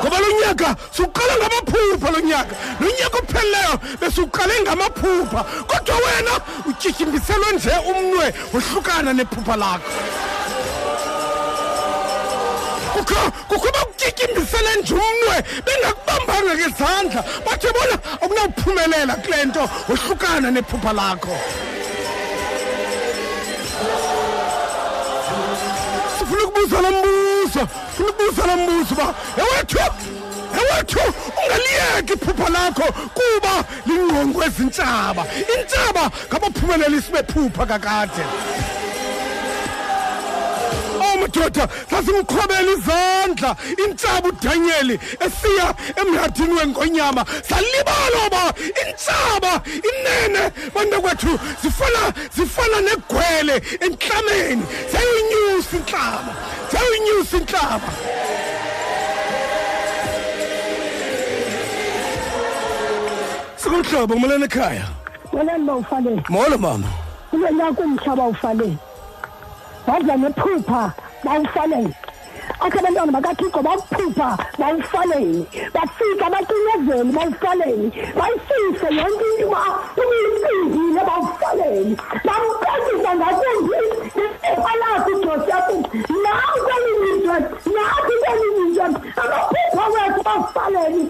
Ngoba lo nyaka siwuqala ngamaphupha lo nyaka. Lo nyaka ophelileyo besiwuqale ngamaphupha. Kodwa wena utyityimbiselo nje umnwe wohlukana nephupha lakho. Kukho kukho bakutyityimbisele nje umnwe bengakubambanga ngezandla. Bathi bona akunawuphumelela kule nto wohlukana nephupha lakho. Sifuna ukubuza lo mbuzo. Funa ukubuza lo mbuzo uba ewethu ewethu ungaliyeki iphupha lakho kuba lingqongwe ezintshaba intshaba ngabaphumelelisi bephupha kakade. Oh madoda sasimkhobela izandla. Intshaba udanyeli esiya emhadini wengonyama salibala uba intshaba inene. Bantakwethu zifana zifana negwele entlameni ziyayinyusa intlaba ziyayinyusa intlaba sikumhlobo umelene ekhaya?
Welani bawufaleni
molo mama.
Kule nyaka umhlaba ufaleni waza nephupha. Bawufaleni akhe abantwana bakathixo bakuphupha bawufaleni bafika bacinezeli bawufaleni bayifise yonke into uba uyisingile bawufaleni bamcacisa ngakumbi.
Epalasi ujoseph nawe kwelinye izwe nathi kwelinye izwe amaphupha wethu bafaleni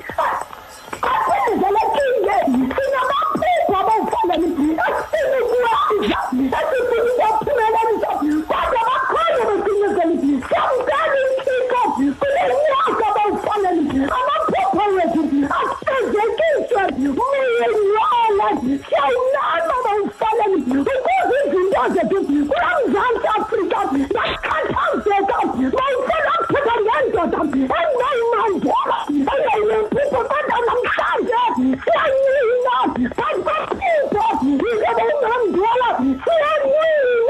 aphindzelekile sinamaphupha bawufaleni esifuna ukuwenza esifuna inthixo kule nyaka bawufaleni amaphupha wethu afezekiswe muyelala siyawunama bawufaleni ukuze izinto zethu kula mzantsi afrika bakhathazeka bawufela aphetha ngendoda engayimandela engayilemphupho kodwa namhlanje siyanina bazibaphupho izobe ungamndela siyanina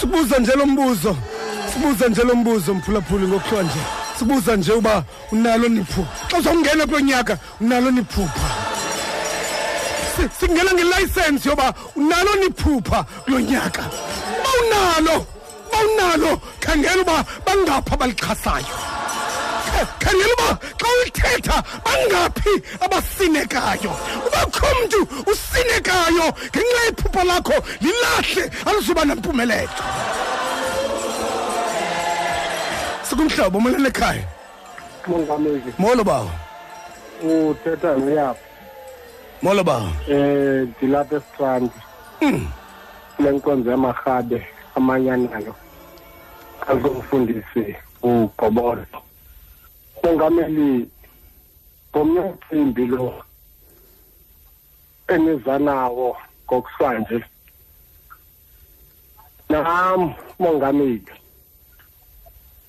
sibuza nje lo mbuzo. Sibuza nje lo mbuzo mphulaphuli ngokuthiwa nje. Sibuza nje uba unalo niphupha xa uzawungena kulo nyaka unalo niphupha. Si- singena ngelayisensi yoba unalo niphupha kulo nyaka uba unalo uba unalo. Khangela uba bangaphi abalixhasayo. Khe- khangela uba xa ulithetha bangaphi abasinekayo uba kho mntu usinekayo. Ngenxa yephupha lakho lilahle alizuba nempumelelo. Sikumhlobo molweni ekhaya?
Mongameli.
Molo bawo.
Uthetha noyapho
molo bawo.
Um ndilapha esitrandi kule nkonzo yamarhabe amanyanayo. Azomfundisi ugobolo. Mongameli ngomnye umcimbi lo eniza nawo ngokusanje. Nam mongameli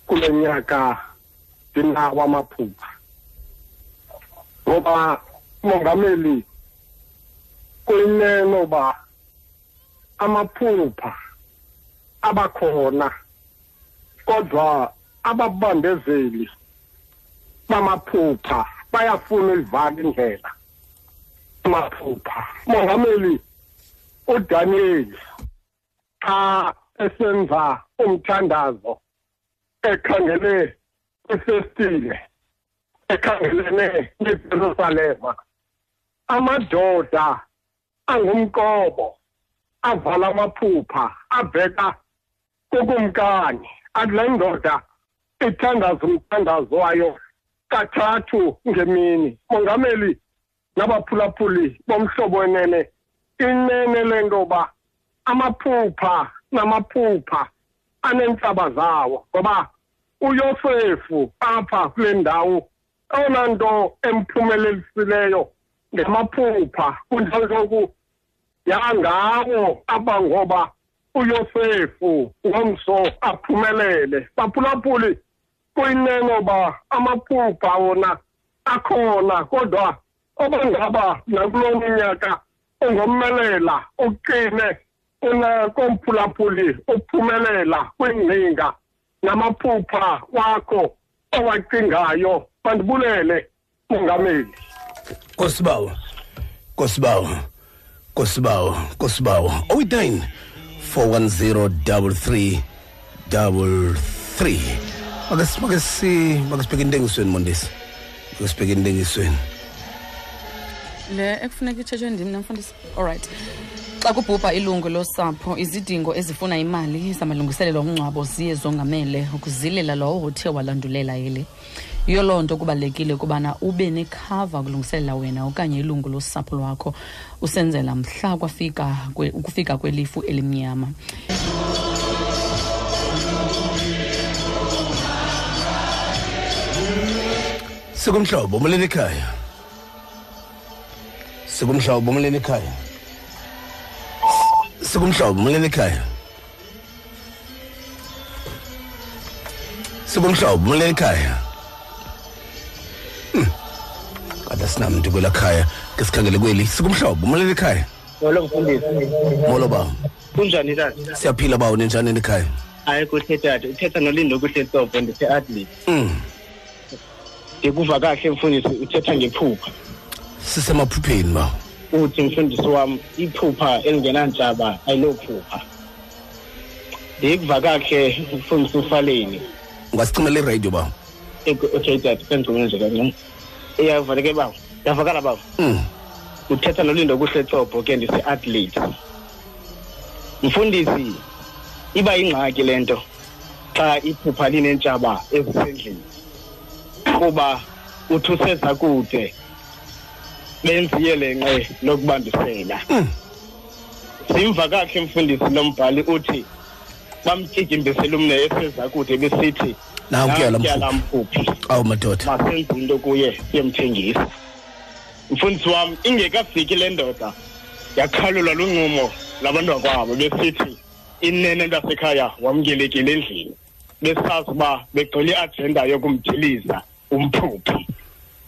kule nyaka ndinawo amaphupha. Ngoba mongameli kuyinene uba amaphupha abakhona kodwa ababambezeli bamaphupha bayafuna ulivala indlela. Amaphupha mongameli uDaniel xa esenza umthandazo ekhangele ifestile ekhangelene neJerusalema. Amadoda angumqobo avala amaphupha abheka kukumkani. Akule ndoda ithandaza umthandazo wayo. Kathathu ngemini. Mongameli nabaphulaphuli bomhlobo wenene inene lentoba amaphupha namaphupha anentsaba zawo ngoba uyosefu apha kule ndawo eyona nto emphumelelisileyo ngamaphupha kunjalo soku yangawo abangoba uyosefu ngomso aphumelele. Baphulaphuli kuyinene ba amaphupha wona akhona kodwa obangaba nakulo minyaka ungomelela uqine unakomphulaphuli uphumelela kwingcinga namaphupha wakho owacingayo. Bandibulele mongameli.
Kosibawo kosibawo kosibawo kosibawo. 089 410 33 33 make sibheke intengisweni mondesi make sibheke intengisweni
le ekufuneka itshetshe ndim namfundisi. Allright xa kubhubha ilungu losapho izidingo ezifuna imali zamalungiselelo omngcwabo ziye zongamele ukuzilela lowo uthe walandulela ele yiyo loo nto kubalulekile ukubana ube nekhava ukulungiselela wena okanye ilungu losapho lwakho usenzela mhla kwafika ukufika kwelifu elimnyama.
Sikumhlobo umleni ekhaya. Sikumhlobo umleni ekhaya. Sikumhlobo umleni ekhaya. Sikumhlobo umleni ekhaya. Hmm. Kada sinamntu kwela khaya ke sikhangele kweli sikumhlobo umleni ekhaya.
Yolo mfundisi.
molo bawo
Kunjani tata?
siyaphila bawo ninjani ekhaya
Hayi kuhle tata. Uthetha nolindo kuhle Sobho ndise athlete.
mm
Ndikuva kahle mfundisi uthetha ngephupha.
sisemaphupheni bawo
Uthi mfundisi wami iphupha elingenantshaba ayilophupha. Ndikuva kahle mfundisi ufaleni.
ungasicimela iradio bawo
Okay tata sengcome nje kancane. Iyavaleke bawo. Yavakala bawo.
mm
uthetha nolindo kuhle Sobho ke ndise athlete. Mfundisi iba ingxaki lento xa iphupha linentshaba ezisendlini kuba uthi useza kude benziye lenqe lokubambisela simva kahle mfundisi lombhali uthi bamtyityimbisela umne eseza kude besithi
Nankuya la
"Nankuya
mphuphi."
mphuphi
awu madoda.
Masenze into kuye siyemthengisa mfundisi wami ingekafiki le ndoda. Yakhalulwa luncumo labantu bakwabo besithi inene ntasekhaya wamkelekile endlini. Besazi uba begxile iajenda yokumdiliza umphuphi.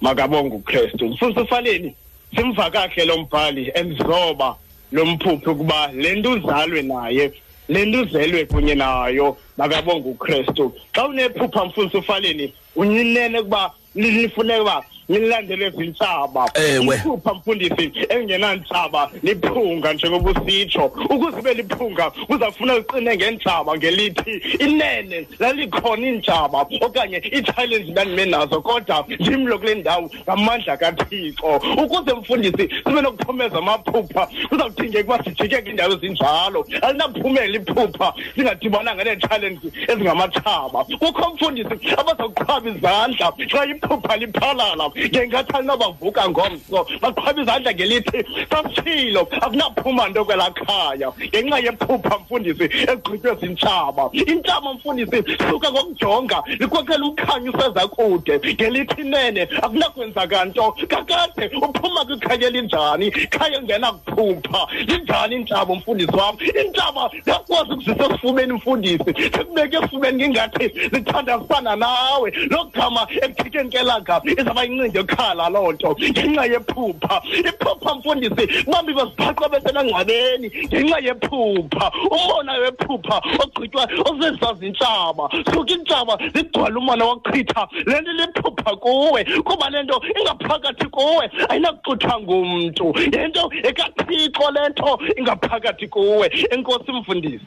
Makabonge ukristu. Mfundisi ufaleni simva kahle lo mbhali emzoba lo mphuphi ukuba le nto uzalwe naye le nto uzelwe kunye nayo. Makabonge ukristu. Xa unephupha mfundisi ufaleni unyinene ukuba lifuneka uba nilandele ezintshaba
Ewe.
iphupha mfundisi engenantshaba liphunga njengoba usitsho. Ukuze ibe liphunga kuzafuna liqine ngentshaba ngelithi inene lalikhona iintshaba okanye ii-challenge ndandime nazo kodwa ndimlo kule ndawo ngamandla kathixo. Ukuze mfundisi sibe nokuphumeza amaphupha kuzawudingeka uba sijike kwiindawo ezinjalo. Alinaphumela iphupha singadibananga nee-challenge ezingamatshaba kukho mfundisi abazawuqhwaba izandla xa iphupha liphalala ngengathi alinobavuka ngomso baqhwaba izandla ngelithi sasitshilo akunaphuma nto kwelaa khaya ngenxa yephupha mfundisi egqitywe zintshaba. Intshaba mfundisi suka ngokujonga likhokhela umkhanyo useza kude ngelithi nene akunakwenzaka nto kakade uphuma kwikhaya elinjani? Khaya engena kuphupha. Linjani intshaba mfundisi wam? Intshaba yakwazi ukuzisa esifubeni mfundisi. Sekubeke esifubeni ngingathi zithandazisana nawe. Lo gama ekuthikeni kelanga izawuba yincindi yokhala loo nto ngenxa yephupha. Iphupha mfundisi bambi baziphaqa besenangcwabeni ngenxa yephupha. Umona wephupha ogqitywa osezazintshaba suka intshaba zigcwale umona wochitha le nto liphupha kuwe. Kuba le nto ingaphakathi kuwe ayinakuxuthwa ngumntu. Yento ekathixo le nto ingaphakathi kuwe. Enkosi mfundisi.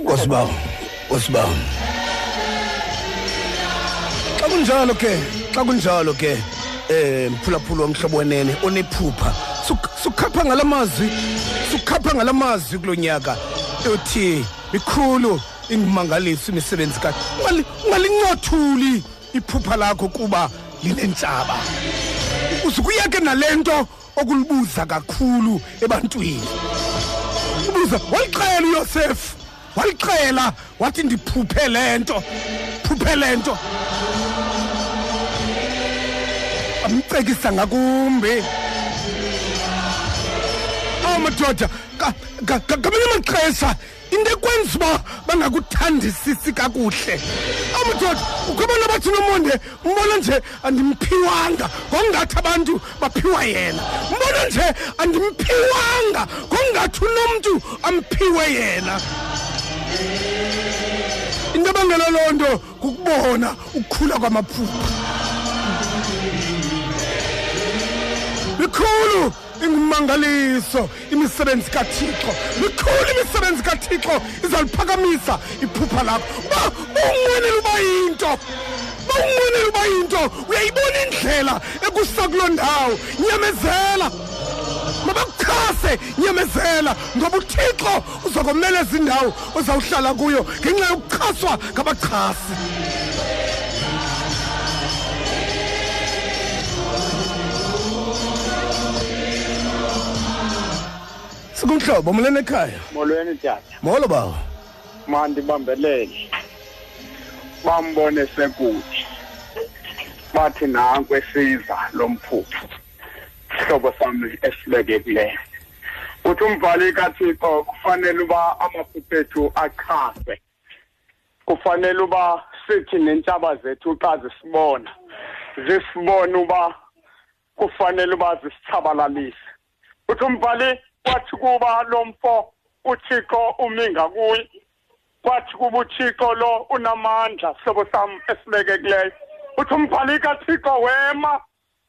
Nkosi bawo nkosi bawo xa kunjalo ke xa kunjalo ke eh mphulaphula womhlobo wenene onephupha Suk- sukhapha ngalamazwi sukhapha ngalamazwi kulonyaka uthi ikhulu ingumangalisi imisebenzi ka Ungali- ungalincothuli iphupha lakho kuba linentshaba. Uzukuyeke nalento okulibuza kakhulu ebantwini. Ubuza walixela uyosefu walixela wathi ndiphuphe le nto phuphe le nto amcekisa ngakumbi. Awu madoda ka- ka- ka- ngamanye amaxesha into ekwenza uba bangakuthandisisi kakuhle. Awu madoda ukho abantu abathi nomonde mbona nje andimphiwanga ngokungathi abantu baphiwa yena. Mbona nje andimphiwanga ngokungathi unomntu amphiwe yena. Into ebangela loo nto kukubona ukukhula kwamaphupha. Likhulu ingumangaliso imisebenzi kathixo. Likhulu imisebenzi kathixo izaliphakamisa iphupha lakho. Uba unqwenela uba yinto unqwenela uba yinto uyayibona indlela ekusa kuloo ndawo. Nyamezela mabakuchase nyamezela ngoba uthixo uzokomeleza indawo ozawuhlala kuyo ngenxa yokuchaswa ngabachasi sikumhlobo molweni ekhaya?
Molweni tata.
Molo bawo.
Mandibambelele bambone sekude bathi nanku esiza lo mphuphu. Sihlobo sami esibekekileyo uthi umbhali kathixo kufanele uba amaphupho ethu achazwe. Kufanele uba sithi nentshaba zethu xa zisibona zisibone uba kufanele uba zisitshabalalise.
Uthi umbhali wathi kuba lo mfo uthixo umi ngakuye kwathi kuba uthixo lo unamandla sihlobo sam esibekekileyo. Uthi umbhali kathixo wema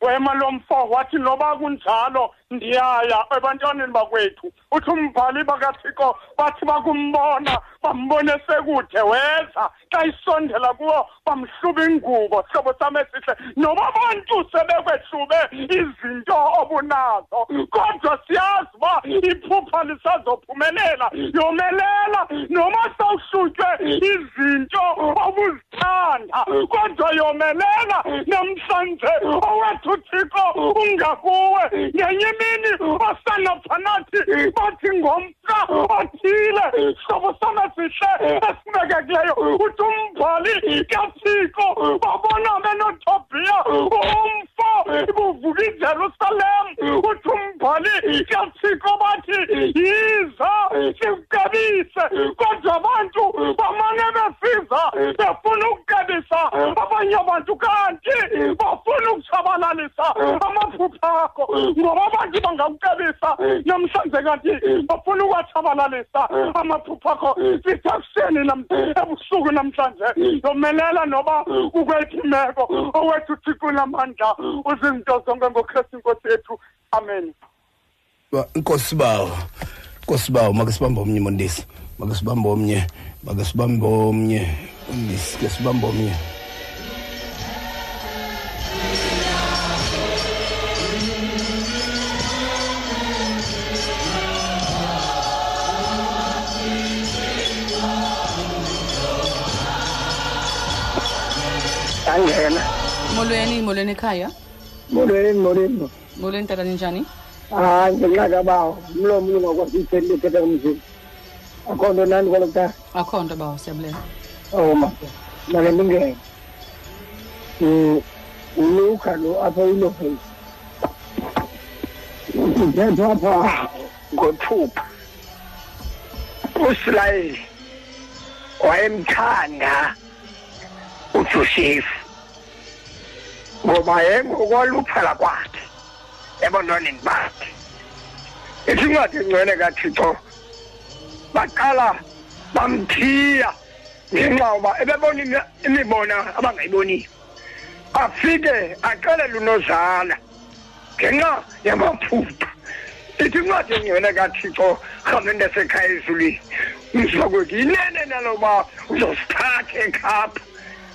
wema lo mfo. Wathi noba kunjalo ndiyaya ebantwaneni bakwethu uthi umbhali bakathixo bathi bakumbona bambone sekude weza. Xa isondela kuwo bamhluba ingubo sihlobo sam esihle. Noba abantu sebekwehlube izinto obunazo. Kodwa siyazi uba iphupha lisazophumelela yomelela. Noma sawuhlutywe izinto obuzithanda kodwa yomelela namhlanje owethu uthixo ungakuwe ngenye imini osanaphanathi bathi ngomka othile hlobo sam esihle esibekekileyo. Uthi umbhali kathixo babona benotobhiya umfo buvuka ijerusalem. Uthi umbhali kathixo bathi yiza sikucebise kodwa abantu bamane besiza befuna ukucebisa abanye abantu kanti bafuna ukutshabalalisa amaphupha akho ngoba abantu bangakucebisa namhlanje kanti bafuna ukuwatshabalalisa amaphupha akho. Sithakuseni ebusuku namhlanje. Yomelela noba ukwethu imeko owethu uthixo unamandla. Uzinto zonke ngokristu inkosi yethu. Amen.
Ba- inkosi bawo inkosi bawo make sibambe omnye mondisi. Make sibambe omnye make sibambe omnye. Mondisi ke sibambe omnye.
Angena.
Molweni molweni ekhaya
molweni molweni.
Molweni tata ninjani?
Hayi ngenxa kabawo. Umlomo ungakwazi uyithetha uthetha kumzini akho nto nani kwalo kutata
akho nto bawo siyabulela
oh maka make ndingene um uluka lo apha uyilofeni kuthethwa apha ngothupha usilayeli wayemthanda uJoseph ngoba yengokwaluphala kwakhe. Ebantwaneni bakhe isincwadi engcwele kathixo baqala bamthiya ngenxa uba ebebona imi- imibono abangayiboniyo afike axelele unozala ngenxa yamaphupha. Ithi incwadi engcwele kathixo rhamente sekhaya ezulwini mzakwethu inene naloba uzosithatha ekhapha.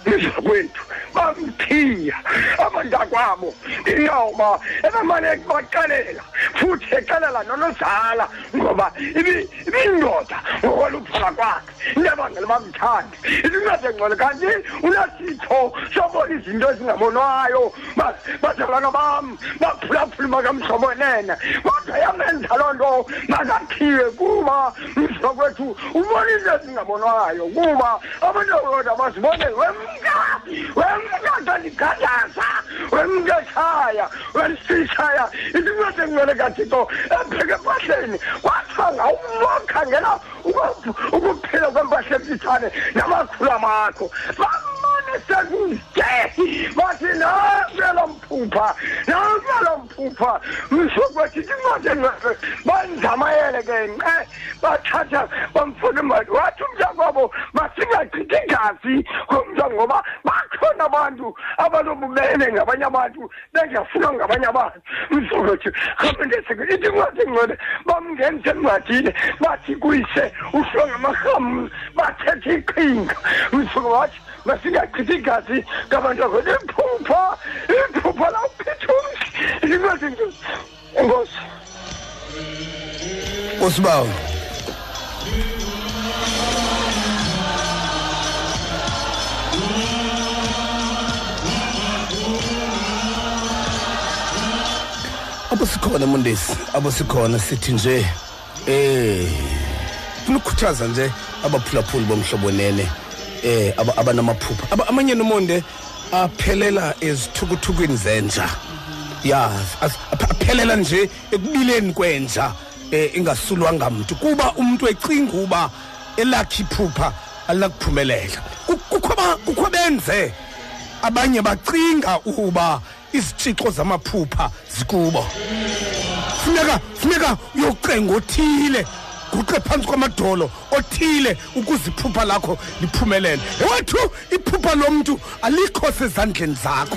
Mzakwethu bamthiya. Abantakwabo ingawuba ebemane baxelela futhi exelela nonozala ngoba ibi- ibindoda ngokwaluphala kwakhe. Into ebangela bamthande. Isincwadi engcwele kanti unasitho sobona izinto ezingabonwayo Ba- bazalwana bam baphulaphula makamhlobonene kodwa yamenza loo nto makathiwe kuba mzakwethu ubona into ezingabonwayo kuba abantwana bazibone wemka wemka kandigathaza wemka ekhaya wesishaya isincwadi engcwele kathixo epheke empahleni wathanga umokhangela ukuphila kwempahla emfitshane namakhulu amakho bamane sekude bathi nampelo mphupha nampelo mphupha msokwethi incwadi engcwele banzamayele ke nqe bathatha bamfuna imali. Wathi umntakwabo masingachithi igazi komntwana ngoba bakhona abantu abanobubele ngabanye abantu bengafunwa ngabanye abantu. Msokwethi rhapenteseke ithi incwadi engcwele bamngenisa encwadini bathi kuyise uhlwe ngamarhamu bathetha iqhinga. Msuku wathi masingachithi igazi ngabantu akhona iphupha iphupha. Lawuphethe umzi incwadi engcwele enkosi
inkosi bawo apho sikhona mondesi apho sikhona sithi nje eh funa ukukhuthaza nje abaphulaphuli bomhlobo nene eh aba- abanamaphupha Aba- amanye nomonde aphelela ezithukuthukweni zenja. Ya as- aph- aphelela nje ekubileni kwenja eh ingasulwanga muntu kuba umuntu ecinga uba elakhe iphupha alakuphumelela. Ku- kukho aba- kukho benze. Abanye bacinga ukuba izitshixo zamaphupha zikubo. Funeka funeka uyocenga othile. Guqe phantsi kwamadolo othile ukuze iphupha lakho liphumelele. Ewethu iphupha lomntu alikho sezandleni zakho.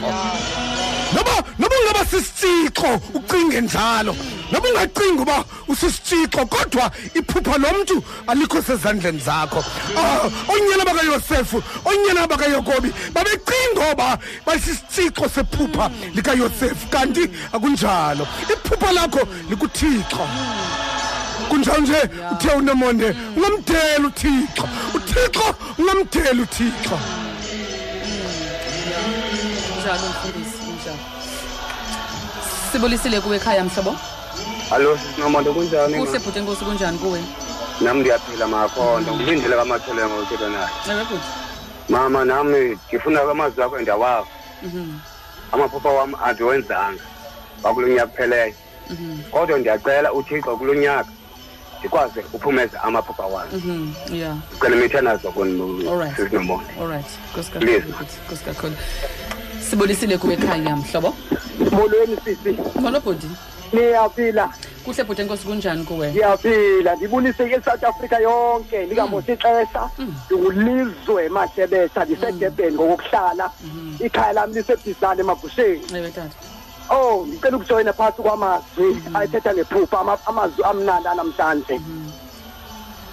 Noba noba ungaba sisitshixo ucinge njalo. Noba ungacingi uba usisitshixo kodwa iphupha lomntu alikho sezandleni zakho. Ah, oonyana bakayosefu oonyana bakayakobi babecinga oba basisitshixo sephupha likayosefu kanti akunjalo. Iphupha lakho likuthixo. Kunjalo nje? Uthe unomonde ungamdela uthixo. Uthixo ungamdela uthixo.
Njalo mfundisi njalo. Sibulisile kuwe ekhaya mhlobo?
Hallo sisinomonde kunjani?
Kuhle bhuti enkosi kunjani kuwe?
Nam ndiyaphila makhonto ngilindele kamatholengo ngothetha naye
ewe bhuti.
Mama nami ndifuna amazwi akho endawawo amaphupha wam andiwenzanga. Wakulo nyaka kupheleyo kodwa ndiyacela uthixo kulo nyaka ndikwazi uphumeza amaphupha wam
Mhm, yeah.
Ndicela imithandazo
Alright.
sisinomonde
alright nkosi
Please.
kakhulu bhuti nkosi kakhulu sibulisile kuwe ekhaya mhlobo?
Molweni sisi.
Molo bhuti
niyaphila
kuhle bhuti enkosi kunjani kuwe?
Ndiyaphila ndibulise isouth africa yonke. Ndingamoshi ixesha ndingulizwe mashebesa ndisedebheni ngokokuhlala. Ikhaya lam lisebhisane emagusheni.
Ewe tata.
Oh ndicela ukujoyina phantsi kwamazwi ayethetha ngephupha ama- amazwi amnandi anamhlanje.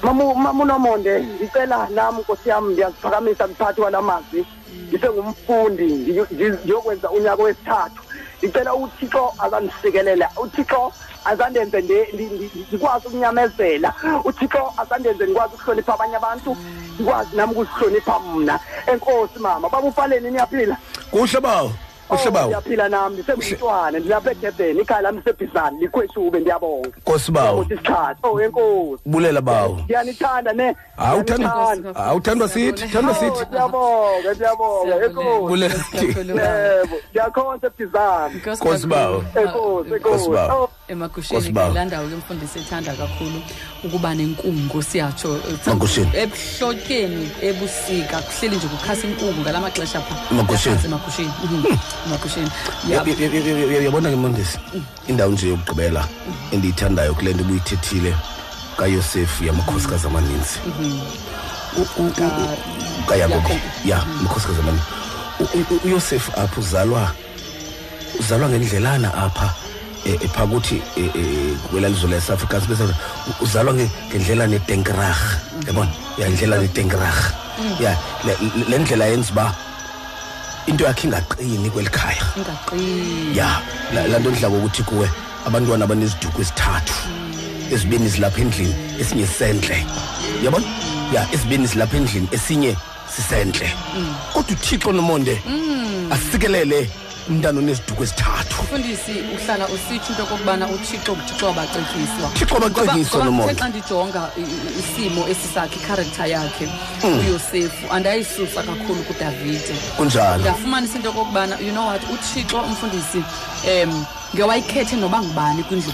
Mamu- mamunomonde ndicela nam nkosi yam ndiyaziphakamisa mphathi wala mazwi. Ndisengumfundi ndiyo- ndi- ndiyokwenza unyaka wesithathu. Ndicela uthixo azandisikelela uthixo azandenze nde- ndi- ndi- ndikwazi ukunyamezela. Uthixo azandenze ndikwazi ukuhlonipha abanye abantu ndikwazi nami ukuzihlonipha mna. Enkosi mama babufaleni niyaphila.
Kuhle bawo. Kuhle
Oh,
bawo
ndiyaphila nami ndisengumntwana ndilapha edebheni ikhaya lami lisebhizane likhweshube ndiyabonga
nkosi bawo
Nkosi isikhathi. Oh enkosi.
Bulela bawo.
Ndiyanithanda ne?
Awuthandwa
Ndiyanithanda.
awuthandwa sithi thandwa
Oh,
sithi.
ndiyabonga ndiyabonga enkosi.
Bulela
yebo ndiyakhonza ebhizane.
Nkosi bawo
enkosi
Nkosi
enkosi.
Baba.
Oh,
emagusheni
Nkosi bawo.
laa ndawo ke mfundisi ethanda kakhulu ukuba nenkungu siyatsho
Emagusheni.
ebuhlotyeni ebusika kuhleli nje kukhasa inkungu ngala maxesha pha.
Emagusheni.
Yaphantsi emagusheni. Mhm. emagusheni.
Ya-
Ya-
ya- ya- ya- ya- yabona ke mondesi indawo nje yokugqibela endiyithandayo kule nto ubuyithethile kayosefu yamakhosikazi amaninzi. U- u- u- u- kayakobi ya amakhosikazi amaninzi. U- u- u- uyosefu apho uzalwa uzalwa ngendlelana apha. Eh, eh, phakuthi eh, eh, kwelalizwe lase-afrikaans bese u- uzalwa nge- ngendlelana edenkerag yabona? Ya indlelana edenkerag ya le- le- le ndlela yenza uba into yakhe ingaqini kweli khaya.
Ingaqini.
Ya la- laa nto ndidla ngokuthi kuwe abantwana abaneziduko ezithathu ezibeni zilapha endlini esinye sisendle yabona? Ya ezibeni zilapha endlini esinye sisentle. Kodwa uthixo nomonde asikelele umntana oneziduko ezithathu.
Mfundisi uhlala usitsho into okokubana uthixo uthixo wabacetyiswa.
Uthixo wabacetyiswa,
Ngoba- ngoba
Nomonde.
kuthe xa ndijonga i- i- isimo esisakhe ikharektha yakhe uyosefu andayisusa kakhulu kudavide
kunjalo.
Ndafumanisa into okokubana you know what uthixo umfundisi um ngewayikhethe noba ngubani kwindlu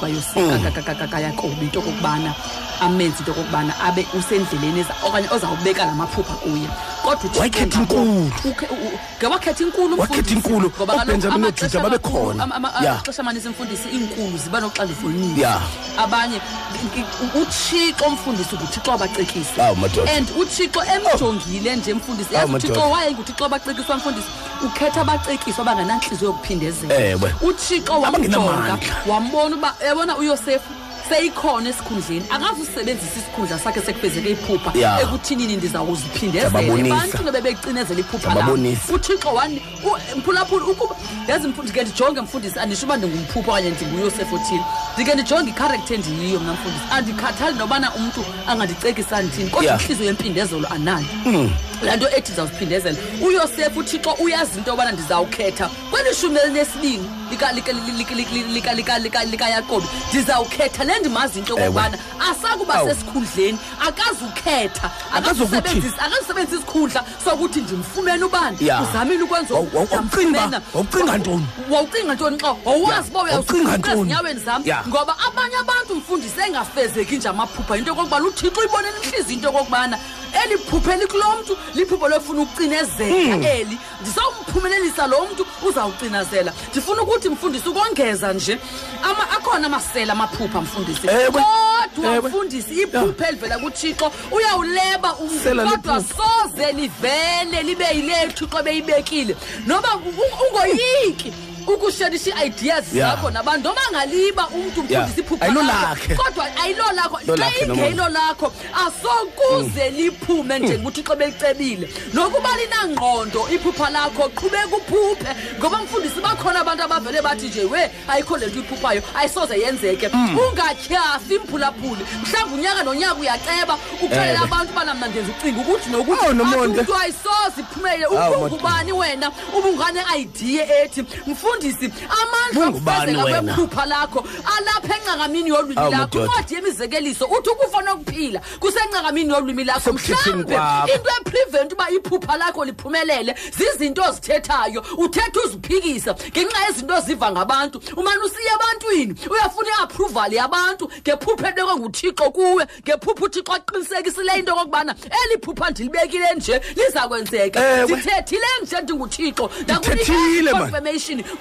kayakobi into okokubana amenze into okokubana abe usendleleni eza- okanye ozawubeka la maphupha kuye kodwa uThixo
Wayikhetha
ngabo-
inkulu.
ukhe- u- u- ngewakhetha inkulu
Wakhetha
umfundisi,
inkulu,
ngoba kaloku
ooBenjamin
amaxesha
noJuda babe
amakhulu-
khona.
ama- ama-
Ya.
amaxesha amanintsi imfundisi iinkulu ziba noxanduva oluninzi
Ya.
abanye i- i- uthixo umfundisi nguthixo wabacetyiswa
Awu, madoda.
and uthixo emjongile nje mfundisi
Awu,
yazi
madoda.
uthixo waye nguthixo abacekiswa mfundisi ukhetha abacekiswa abangenantliziyo yokuphindezela
Ewe.
uthixo wamjonga
Abangenamandla.
wambona uba yabona uyosefu seyikhona esikhundleni. Akazusebenzisa isikhundla sakhe sekufezeke iphupha
Ya.
ekuthinini ndizawuziphindezela
Ndiyababonisa.
ebantwini bebecinezela iphupha lam
Ndiyababonisa.
uthixo wani u- mphulaphula ukuba yazi mfu- ndike ndijonge mfundisi andisho uba ndingumphupha okanye ndinguyosefu othile. Ndike ndijonge ikharektha endiyiyo mna mfundisi. Andikhathali nobana umntu angandicekisa ndithini kodwa
Ya.
intliziyo yempindezelo anayo laa nto ethi ndizawuziphindezela. Uyosefu uthixo uyazi into yobana ndizawukhetha. Kweli shumi elinesibini lika- lika- lika- lika- lika- lika- lika- likayakobi ndizawukhetha le ndimazi into yokokubana asakuba
Awu.
sesikhundleni akazukhetha
Akazukuthi-
akazusebenzisa akazusebenzisa isikhundla sokuthi ndimfumene ubani
Ya.
uzamile ukwenza
Waw- waw- wawucinga-
ndamfumena.
wawucinga ntoni?
wawucinga ntoni xa wawuwazi uba
wawucinga
uyawusuka
ntoni?
ezinyaweni zam
Ya.
ngoba abanye abantu mfundisi engafezeki nje amaphupha into yokokuba luthixo uyibonela inhliziyo into yokokubana eli phupha elikulo mntu liphupha lokufuna ukucinezela
Hmm.
eli ndisawumphumelelisa lo mntu uzawucinazela ndifuna ukuthi mfundisi ukongeza nje ama, akhona amasela amaphupha mfundisi
Ewe.
kodwa
Ewe.
mfundisi iphupha elivela kuthixo uyawuleba umntu
Sela
kodwa
liphupha.
soze livele libe yile thixo beyibekile noba u- u- ungoyiki ukusherisha ii-ideas
Yeah.
zakho nabantu. Noba ngaliba umntu
Yeah.
mfundisi iphupha
Ayilo
lakho,
lakhe.
kodwa ayilo lakho.
Lo
xa
lakhe nomonde.
ingeyilo lakho. Asokuze liphume njengothixo belicebile nokuba linangqondo iphupha lakho qhubeka uphuphe ngoba mfundisi bakhona abantu abavele bathi nje we ayikho le nto iphuphayo ayisoze yenzeke. Ungatyhafi mphulaphuli. Mhlawumbi unyaka nonyaka uyaceba uxelela
Ewe.
abantu ubana mna ndenza ucinga ukuthi nokuthi
Awu, Nomonde.
umntu ayisoze iphumelele
Awu,
ubungubani wena? Ubungane-idea ethi mfundisi amandla
Ungubani
okufezeka
wena?
kwephupha lakho alapha encangamini yolwimi
Awu,
lakho
madoda.
incwadi yemizekeliso uthi ukufona ukuphila kusencangamini yolwimi lakho
Kusekuthetheni
mhlawumbe
kwakho.
into eprevent uba iphupha lakho liphumelele zizinto ozithethayo uthetha uziphikisa ngenxa yezinto oziva ngabantu umane usiya ebantwini uyafuna i-approval yabantu ngephupha entekwe nguthixo kuwe ngephupha uthixo aqinisekisileyo into okokubana eli phupha ndilibekile nje liza kwenzeka
Ewe.
ndithethile nje ndinguthixo
Uthethile, man.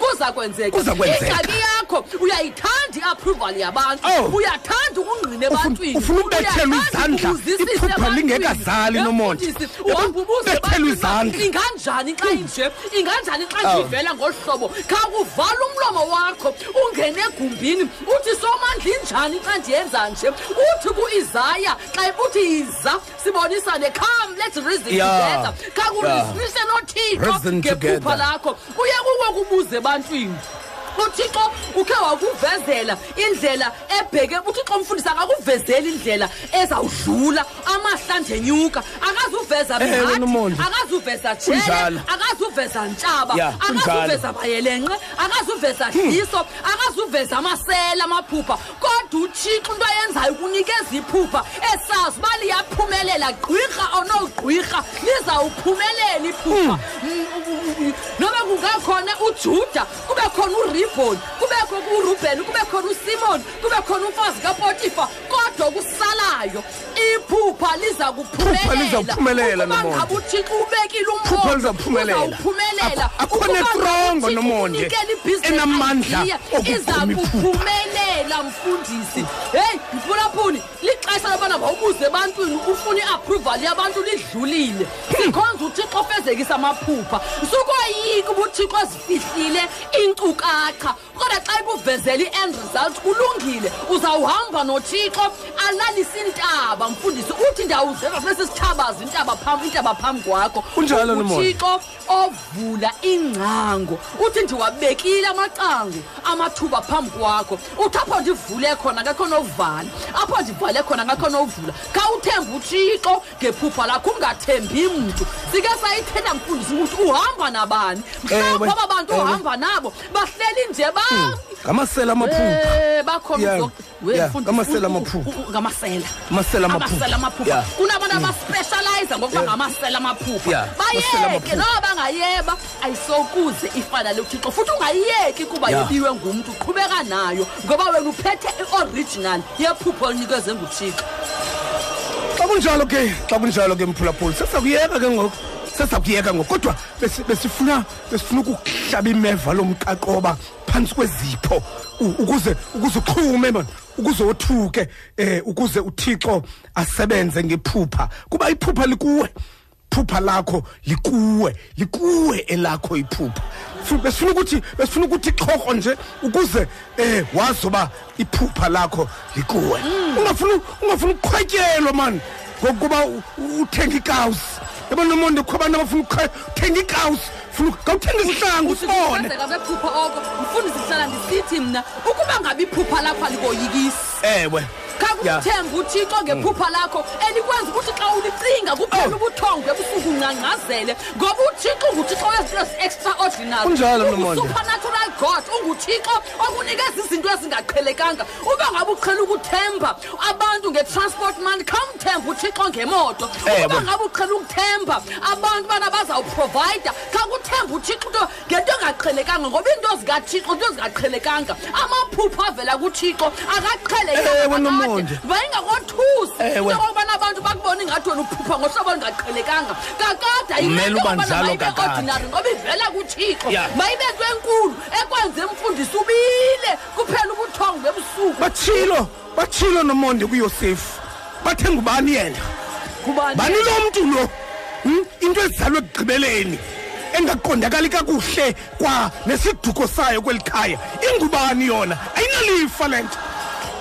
Confirmation kuza kwenzeka
Kuza kwenzeka.
ingxaki yakho uyayithanda i-approval yabantu
Oh.
uyathanda ukungqina ebantwini
ufuna ubethelwa
Uyathanda
izandla,
ukubuzisisa
iphupha
ebantwini.
lingekazali, Nomonde.
Mfundisi,
Yabo,
uhamba ubuze
bethelwa
ebantwini uba
izandla.
inganjani xa inje inganjani xa
Oh.
ivela ngolu hlobo khawuvala umlomo wakho ungene egumbini uthi somandla injani xa ndiyenza nje uthi ku-izaya xa uthi yiza sibonisane come let's reason
Yeah.
together khawureasonise nothixo
Reason
ngephupha
together.
lakho uye kuwe kubuze ebantwini uthixo ukhe wakuvezela indlela ebheke uthixo mfundisi akakuvezeli indlela ezawudlula amahla ndenyuka akazuveza
Ewe,
mhathi
Nomonde.
akazuveza jele
Kunjalo.
akazuveza ntshaba
Yeah, kunjalo.
akazuveza bayelenqe akazuveza dliso akazuveza amasela amaphupha kodwa uthixo into ayenzayo kunikeza iphupha esazi uba liyaphumelela gqwirha onogqwirha lizawuphumelela iphupha. Mm, noba kungakhona ujuda kube khona uribhoni kubekho urubheni kube khona usimoni kube khona umfazi kapotifa kodwa kusalayo iphupha liza
Iphupha liza kuphumelela,
ukuba
Nomonde.
ngabe uthixo ubekile
Iphupha
umbono
lizawuphumelela.
uzawuphumelela.
Akho- akhona
Ukuba
estrongo,
uThixo
Nomonde,
unikela ibhizinesi
enamandla
idea,
okugquma
iza
iphupha.
Kuphumelela mfundisi. Heyi mphulaphuli lixesha lobana mawubuze ebantwini ufuna i-approval yabantu lidlulile. Sikhonza uthixo ofezekisa amaphupha. Sukoyika uba uthixo ezifihlile iinkcukacha kodwa xa ikuvezela i-end result kulungile. Uzawuhamba nothixo alalise intaba mfundisi. Uthi ndiyawuzeva kulesi sithabazi intaba phambi intaba phambi kwakho.
Kunjalo, Nomonde.
uthixo ovula ingcango. Uthi ndiwabekile amacango amathuba phambi kwakho. Uthi apho ndivule khona ngakho novala. Apho ndivale khona ngakho novula. Khawuthembe uthixo ngephupha lakho ungathembi mntu. Sike sayithetha mfundisi ukuthi uhamba nabani. Mhlawumbi
Ewe,
aba bantu
ewe.
uhamba nabo bahleli nje ba
ngamasela amaphupha
Eh, bakhona
Yeah,
uzo- we,
yeah,
mfundisi,
ngamasela
u- u-
amaphupha.
u- u- ngamasela
Amasela amaphupha.
amasela amaphupha
Yeah.
kunabantu abaspecialize ngokuba
Yeah.
ngamasela amaphupha
Yeah, amasela
bayeke
amaphupha.
noba bangayeba ayisokuze ifana luthixo futhi ungayiyeki kuba
Yeah.
yebiwe ngumntu qhubeka nayo ngoba wena uphethe i-original yephupho olinikeze nguthixo
xa kunjalo ke xa kunjalo ke mphulaphuli sesakuyeka ke ngoku sesakuyeka ngoku kodwa besi- besifuna besifuna ukuhlaba imeva lomqaqoba phantsi kwezipho ukuze ukuze uxhume man ukuze wothuke eh ukuze uthixo asebenze ngephupha. Kuba iphupha likuwe phupha lakho likuwe likuwe elakho iphupha. Fu- besifuna ukuthi besifuna ukuthi xhoko nje ukuze eh wazoba iphupha lakho likuwe. Ungafuna ungafuna ukuqhwatyelwa man ngokuba uthenga ikawusi. Yabo nomonde kho abantu abafuna ukukha- uthenga ikawusi funa kawuthenga isihlangu usibone
Ukufezeka kwephupha oko mfundisi kuhlala ndisithi mna ukuba ngabe iphupha lakho alikoyikisi
ewe.
Kakuthemba uthixo ngephupha lakho elikwenza ukuthi xa ulicinga kuphela
Oh.
ubuthongo ebusuku ungqangqazele ngoba uthixo nguthixo wezinto ezi-extraordinary
Kunjalo, Nomonde.
supernatural god unguthixo okunikeza izinto ezingaqhelekanga uba ngabe uqhela ukuthemba abantu nge-transport money khawumthemba uthixo ngemoto
Ewe.
uba ngabe uqhela ukuthemba abantu bana bazawuprovida khawuthemba uthixo into ngento engaqhelekanga ngoba iinto zikathixo into ezingaqhelekanga amaphupha avela kuthixo
Ewe, Nomonde.
bayingakothusi yokokubana abantu bakubona ingathi wena uphupha ngohlobo olungaqhelekanga. Kakade
Kumele uba njalo kakade.
ordinary ngoba ivela kuthixo.
Ya.
mayibethwe enkulu ekwenze umfundisi ubile kuphela ubuthongo bebusuku
batshilo batshilo nomonde kuyosefu bathe ngubani yena? Bani lo mntu lo? Hmm? into ezizalwe ekugqibeleni engaqondakali kakuhle kwa nesiduko sayo kweli khaya. Ingubani yona? Ayinalifa le nto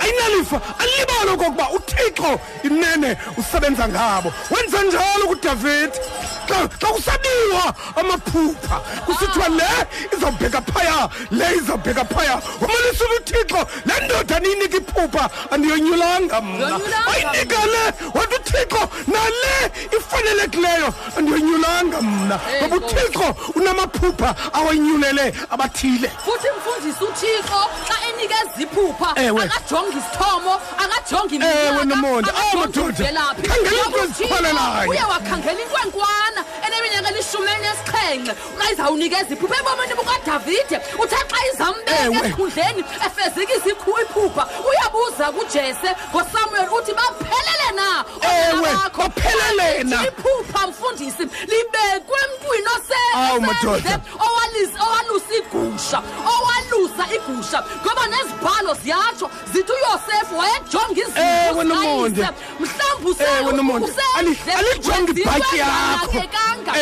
ayinalifa alibale okokuba uthixo inene usebenza ngabo. Wenza njalo kudavidi. Xa xa kusabiwa amaphupha kusithiwa le izawubheka phaya le izawubheka phaya umanisile uthixo le ndoda niyinika iphupha andiyonyulanga mna
Yonyulanga
ayinika le wathi uthixo nale ifanelekileyo andiyonyulanga mna
Hey,
ngoba
Nkosi.
uthixo unamaphupha awanyulele abathile
futhi mfundisi uthixo xa enikeza iphupha
Ewe.
akajongi isithomo akajongi
Ewe, Nomonde. Awu, madoda. Khangela into eziphalelayo.
uye wakhangela inkwenkwana eneminyaka elishumi elinesixhenxe ukayizawunikeza iphupha ebomini bukadavide uthe xa izambeka
Ewe.
esikhundleni efezekisa ikhu- iphupha uyabuza kujese ngosamuel uthi baphelele na
Ewe,
oonyana bakho?
baphelele na?
Lithi iphupha mfundisi libekwe emntwini ose-
Awu,
osendle,
madoda.
owalis- owalusa igusha owalusa igusha ngoba nezibhalo ziyatsho zithi uyosefu wayejonga
Ewe, Nomonde.
mhlawumbi
Ewe, Nomonde. Ali- alijongi ibhatyi yakho.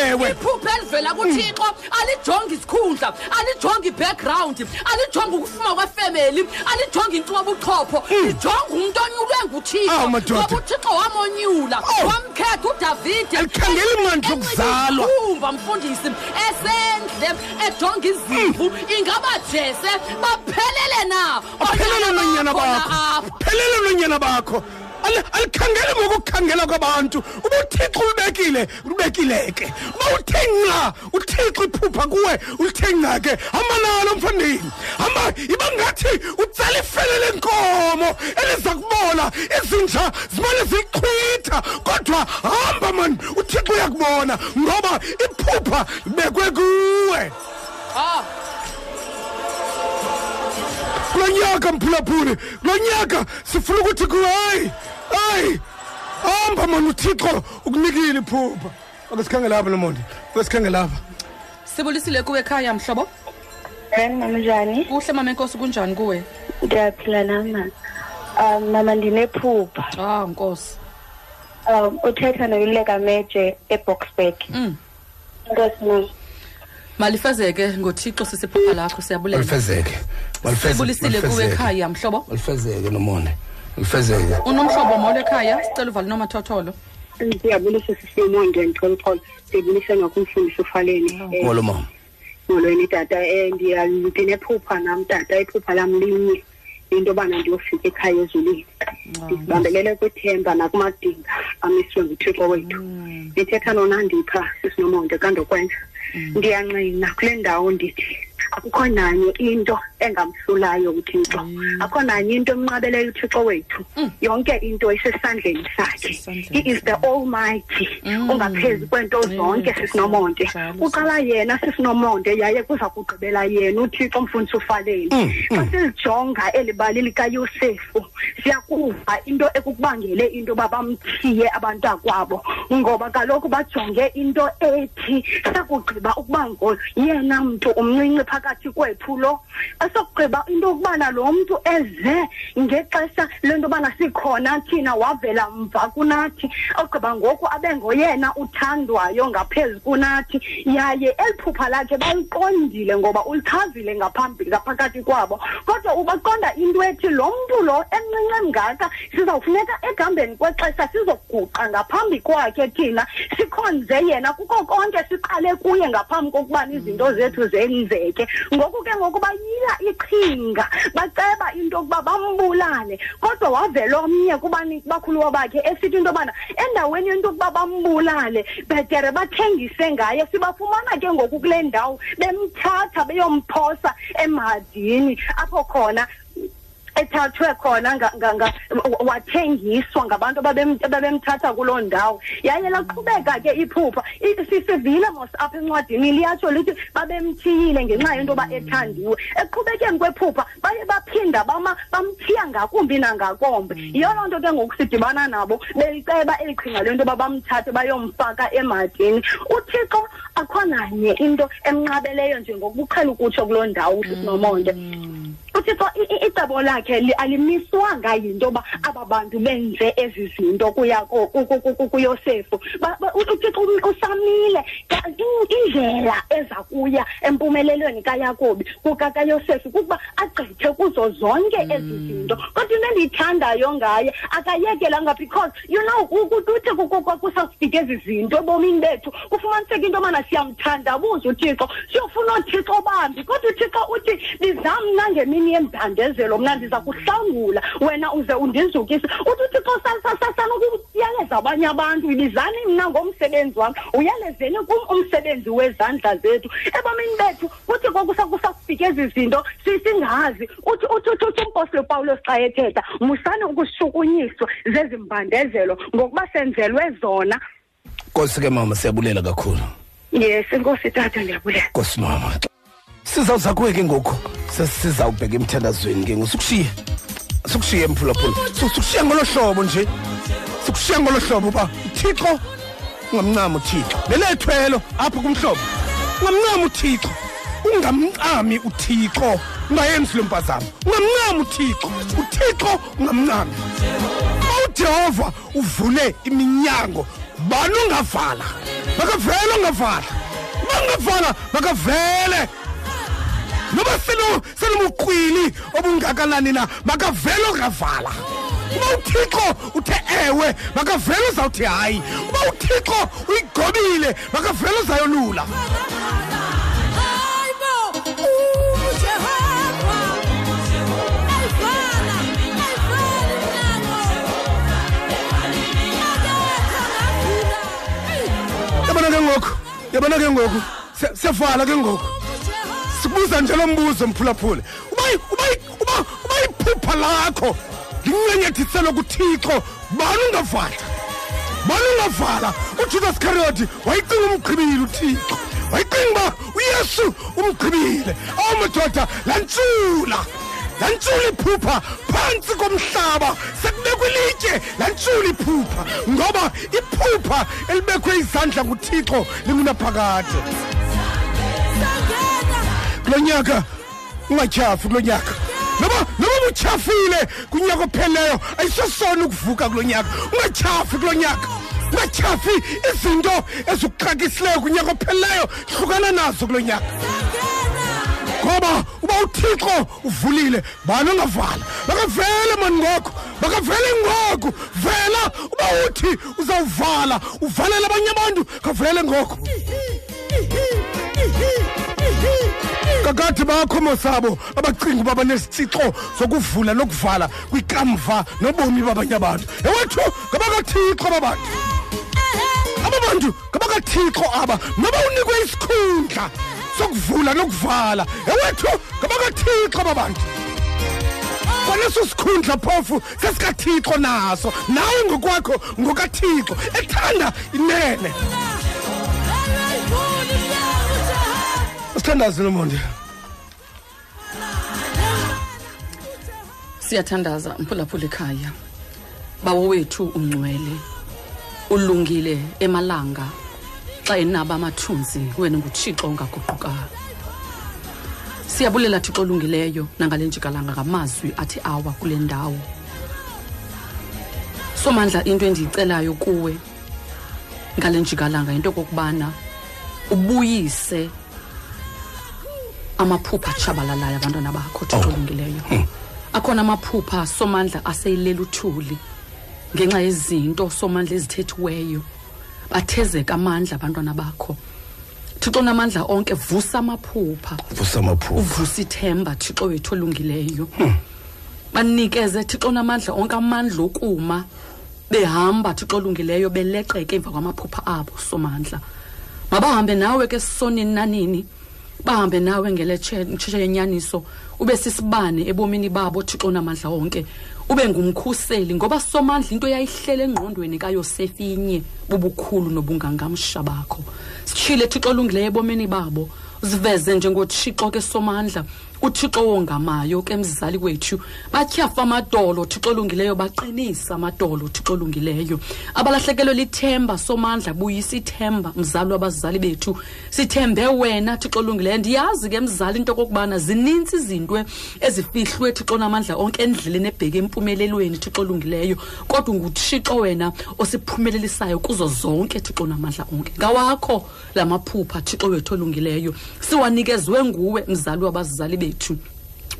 Ewe.
iphupha elivela kuthixo alijongi isikhundla alijongi i-background alijongi ukufuma kwefemeli alijongi intubobuchopho lijonga umntu onyulwe nguthixo
Awu, madoda.
ngoba uthixo wamonyula
Oh.
wamkhetha udavide
Alikhangeli mandla okuzalwa.
umva mfundisi esendle ejonga izimvu ingaba jese baphelele na
aphelele
Oonyana
nonyana
bakho
bakho
apha.
phelele nonyana bakho Ali- alikhangeli ngokukhangela kwabantu. Uba uthixo ulibekile ulibekile ke. Uba uthe nca uthixo iphupha kuwe ulithe nca ke. Hamba nalo mfondini. Hamba iba ngathi utsala ifele lenkomo eliza kubola. Izinja zimane zilichwitha. Kodwa hamba mani uthixo uyakubona ngoba iphupha libekwe kuwe.
Ah,
kulo nyaka mphulaphuli. Kulo nyaka sifuna ukuthi kuwe hayi. Hayi hamba mani uthixo ukunikile iphupha ake sikhangele apha lomonde ake sikhangele apha
sibulisile kuwe ekhaya mhlobo
Hayi mama njani?
kuhle mama enkosi kunjani kuwe
Ndiyaphila nama. Um mama ndinephupha.
ah nkosi
Um uthetha noyileka meje eBoxburg.
Mm.
Nkosi mama.
malifezeke ngothixo sisiphupha lakho siyabulela
malifezeke
sibulisile kuwe ekhaya mhlobo
malifezeke nomonde malifezeke
unomhlobo molo ekhaya? Sicela uvale nomathotholo
Ndiyabulisa sisimonde ngicela uxolo. Ndiyabulisa nokumfundisa ufaleni. Eh,
molo mama.
Molweni tata? Eh ndiya ndinephupha nam tata iphupha lam linye. Into yobana ndiyofika ekhaya ezulwini. Ndibambelele kwithemba nakumadinga amiswe nguthixo wethu. Ndithetha nonandipha sisinomonde kandokwenza ndiyanqina kule ndawo ndithi akukho nanye into engamhlulayo uthixo akho nanye into emnqabeleyo uthixo wethu. Yonke into isesandleni sakhe. He is the almighty. Ongaphezu kwento zonke sisinomonde uqala yena sisinomonde yaye kuza kugqibela yena uthixo mfundisi ufaleni. Xa silijonga eli bali likayosefu siyakuva into ekukubangele into yoba bamthiye abantakwabo. Ngoba kaloku bajonge into ethi sakugqiba ukuba ngoyena mntu umncinci phakathi kwethu lo esokugqiba into yokubana lo mntu eze ngexesha lento yobana sikhona thina wavela mva kunathi. Ogqiba ngoku abe ngoyena uthandwayo ngaphezu kunathi. Yaye eli phupha lakhe baliqondile ngoba ulichazile ngaphambili ngaphakathi kwabo. Kodwa ubaqonda into ethi lo mntu lo emncinci engaka sizawufuneka egambeni kwexesha sizoguqa ngaphambi kwakhe thina sikhonze yena kuko konke siqale kuye ngaphambi kokubana izinto zethu zenzeke. Ngoku ke ngoku bayila iqhinga baceba into yokuba bambulale. Kodwa wavela omnye kubani bakhuluwa bakhe esithi into yobana endaweni yento yokuba bambulale bhetere bathengise ngaye. Sibafumana ke ngoku kule ndawo bemthatha beyomphosa emhadini apho khona ethathwe khona nga- nga- nga- wathengiswa ngabantu ababem- ababemthatha kuloo ndawo. Yaye laqhubeka ke iphupha. I- sisivile mos apha encwadini liyatsho lithi babemthiyile ngenxa yento yoba ethandiwe. Eqhubekeni kwephupha baye baphinda bama bamthiya ngakumbi nangakombi yiyo loo nto ke ngoku sidibana nabo. Beliceba eli qhinga lento yoba bamthathe bayomfaka emadini. Uthixo akho nanye into emnqabeleyo njengokuqhela ukutsho kuloo ndawo usisinomonde. Uthixo i- i- icebo lakhe li- alimiswanga yinto yoba aba bantu benze ezi zinto kuya ko- ku- ku- ku- ku- kuyosefu Ba- ba- u- uthixo um- usamile. Ka- in- indlela eza kuya empumelelweni kayakobi kukakayosefu kukuba agqithe kuzo zonke ezi zinto. Kodwa into endiyithandayo ngaye akayekelanga because you know ku- ku- kuthi ku- ku- ku- kusafika ezi zinto ebomini bethu kufumaniseka into yobana siyamthandabuza uthixo siyofuna oothixo bambi. Kodwa uthixo uthi ndizam mna ngemini yembandezelo mna ndiza kuhlangula wena uze undizukise. Uthi uthixo sa- sa- sa- sanokuyaleza abanye abantu ibizani mna ngomsebenzi wam. Uyalezeni kum umsebenzi wezandla zethu. Ebomini bethu kuthi kusakufika ezi zinto si- singazi. Uthi uthi uthi uthi umpostile upawulos xa ethetha musani ukushukunyiswa zezi mbandezelo ngokuba senzelwe zona.
Nkosi ke mama siyabulela kakhulu.
Yes enkosi tata ndiyabulela.
Nkosi mama. Sizawuza kuwe ke ngoku. Sesizawubheka emthandazweni ke ngosukushiye sikushiye mphulaphula Su- sikushiye ngolo hlobo nje. Sikushiye ngolo hlobo uba uthixo ungamncami uthixo. Lelethwelo apho kumhlobo. Ungamncami uthixo. Ungamncami uthixo. Ungayenzi lo mpazamo ungamncami uthixo. Uthixo ungamncami. Ujehova uvule iminyango. Bani ungavala? Makavele ungavala bangavala makavele noba selo selobuqwili obungakanani na makavele ungavala uba uthixo uthe ewe makavele uzawuthi hayi. Uba uthixo uyigobile makavele uzayolula. Yabona ke ngoku yabona ke ngoku siyavala ke ngoku. Sibuza nje lo mbuzo mphulaphule. Uba iphupha lakho lincenyethiselo kuthixo. Bani ungavala? Bani ungavala? Ujudas kariyoti wayicinga umgqibile uthixo. Wayicinga uba uyesu umgqibile. Awu madoda lantshula. Lantshula iphupha phantsi komhlaba. Sekubekwe ilitye lantshula iphupha. Ngoba iphupha elibekwe izandla nguthixo lingunaphakade kulo nyaka. Ungatyhafi kulo nyaka. Noba noba butyhafile kunyaka opheleyo ayisosona ukuvuka kulo nyaka. Ungatyhafi kulo nyaka. Ungatyhafi izinto ezikuxakisileyo kunyaka opheleyo hlukana nazo kulo nyaka. Ngoba uba uthixo uvulile bani ongavala? Makavele mani ngoko makavele ngoku vela uba uthi uzawuvala uvalele abanye abantu kavele ngoko kakade bakho mosabo abacinga uba banesitsixo sokuvula nokuvala kwikamva nobomi babanye abantu. Ewethu ngabakathixo aba bantu aba bantu ngabakathixo aba noba unikwe isikhundla sokuvula nokuvala. Ewethu ngabakathixo aba bantu kwaneso sikhundla phofu sesikathixo naso. Nawe ngokwakho ngokathixo ethanda inene. Sithandazi nomonde
siyathandaza mphulaphula ekhaya. Bawo wethu ungcwele ulungile emalanga xa enaba amathunzi wena nguthixo ongaguqukayo siyabulela thixo olungileyo nangale njikalanga ngamazwi athi awa kule ndawo. Somandla into endiyicelayo kuwe ngale njikalanga yinto kokubana ubuyise amaphupha atshabalalayo abantwana bakho thixo olungileyo akhona amaphupha somandla aseyilela uthuli ngenxa yezinto somandla ezithethiweyo. Bathezeka amandla abantwana bakho. Thixo namandla onke vusa amaphupha.
Vusa amaphupha.
Uvusa ithemba thixo wethu olungileyo. Banikeze thixo namandla onke amandla okuma. Behamba thixo olungileyo beleqeke emva kwamaphupha abo somandla. Mabahambe nawe ke sonini nanini bahambe nawe ngeletshe yenyaniso ube sisibane ebomini babo thixo namandla onke ube ngumkhuseli ngoba somandla into yayihlele engqondweni kayosefinye bubukhulu nobungangamsha bakho sitshile thixo olungileyo ebomini babo. Ziveze njengothixo ke somandla. Uthixo wongamayo ke mzali wethu. Batyhafa amadolo thixo olungileyo baqinisa amadolo thixo olungileyo. Abalahlekelwe lithemba somandla buyisa ithemba mzali wabazali bethu. Sithembe wena thixo olungileyo. Ndiyazi ke mzali into okokubana zinintsi izinto ezifihlwe thixo namandla onke endleleni ebheke empumelelweni thixo olungileyo. Kodwa nguthixo wena osiphumelelisayo kuzo zonke thixo namandla onke. Ngawakho la maphupha thixo wethu olungileyo. Siwanikezwe nguwe mzali wabazali bethu. tout.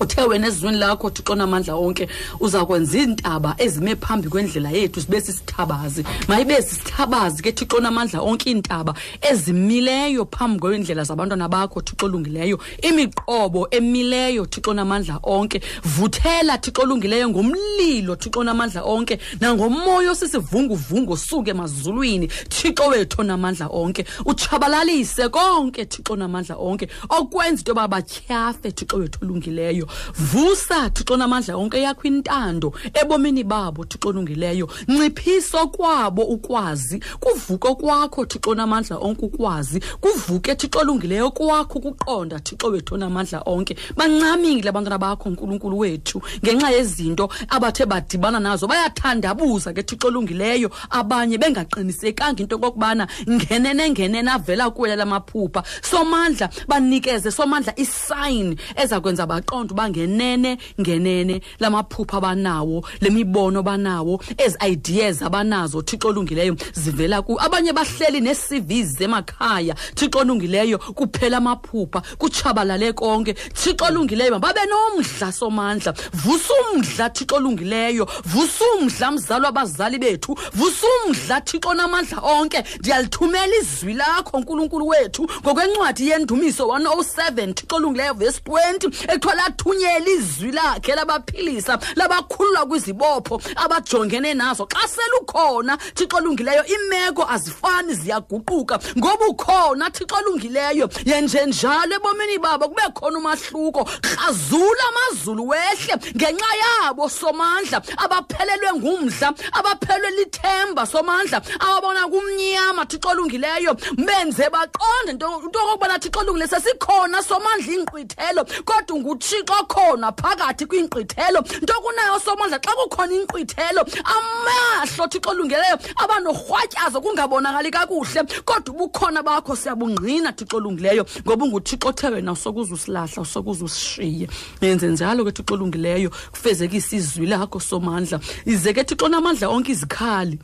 Uthe wena ezizweni lakho thixo namandla onke uza kwenza iintaba ezime phambi kwendlela yethu zibe sisithabazi. Mayibe sisithabazi ke thixo namandla onke iintaba ezimileyo phambi kwendlela zabantwana bakho thixo olungileyo imiqobo emileyo thixo namandla onke vuthela thixo olungileyo ngomlilo thixo namandla onke nangomoya osisivunguvungu osuke emazulwini thixo wethu namandla onke utshabalalise konke thixo namandla onke okwenza into yoba batyhafe thixo wethu olungileyo vusa thixo namandla onke yakho intando ebomini babo thixo olungileyo nciphiso kwabo ukwazi kuvuke kwakho thixo namandla onke ukwazi kuvuke thixo olungileyo kwakho ukuqonda thixo wethu namandla onke. Bancamile abantwana bakho nkulunkulu wethu ngenxa yezinto abathe badibana nazo. Bayathandabuza ke thixo olungileyo. Abanye bengaqinisekanga into okokubana ngenene ngenene avela kuwela la maphupha somandla banikeze somandla isayini eza kwenza baqonda uba ngenene ngenene la maphupha banawo le mibono banawo ezi ideas abanazo thixo olungileyo zivela ku abanye bahleli nee-cvs emakhaya thixo olungileyo kuphela amaphupha kutshabalale konke. Thixo olungileyo mababe nomdla somandla. Vusa umdla thixo olungileyo. Vusa umdla mzali wabazali bethu. Vusa umdla thixo namandla onke. Ndiyalithumela izwi lakho nkulunkulu wethu ngokwencwadi yendumiso 107 thixo olungileyo vesi 20 ekuthiwa lathunyela izwi lakhe labaphilisa labakhulula kwizibopho abajongene nazo. Xa selukhona thixo olungileyo imeko azifani ziyaguquka. Ngoba ukhona thixo olungileyo yenjenjalo ebomini babo kube khona umahluko. Krazula amazulu wehle ngenxa yabo somandla abaphelelwe ngumdla abaphelelwe lithemba somandla ababona kumnyama thixo olungileyo. Benze baqonde into into okokubana thixo olungileyo sesikhona somandla inkqwithelo kodwa nguthixo khona phakathi kwinkqwithelo nto kunayo somandla xa kukhona inkqwithelo amahlo thixo olungileyo abanorhwatyazo kungabonakali kakuhle. Kodwa ubukhona bakho siyabungqina thixo olungileyo ngoba unguthixo othe wena usokuze usilahla usokuze usishiye yenze njalo ke thixo olungileyo kufezekise izwi lakho somandla. Ize ke thixo namandla onke izikhali.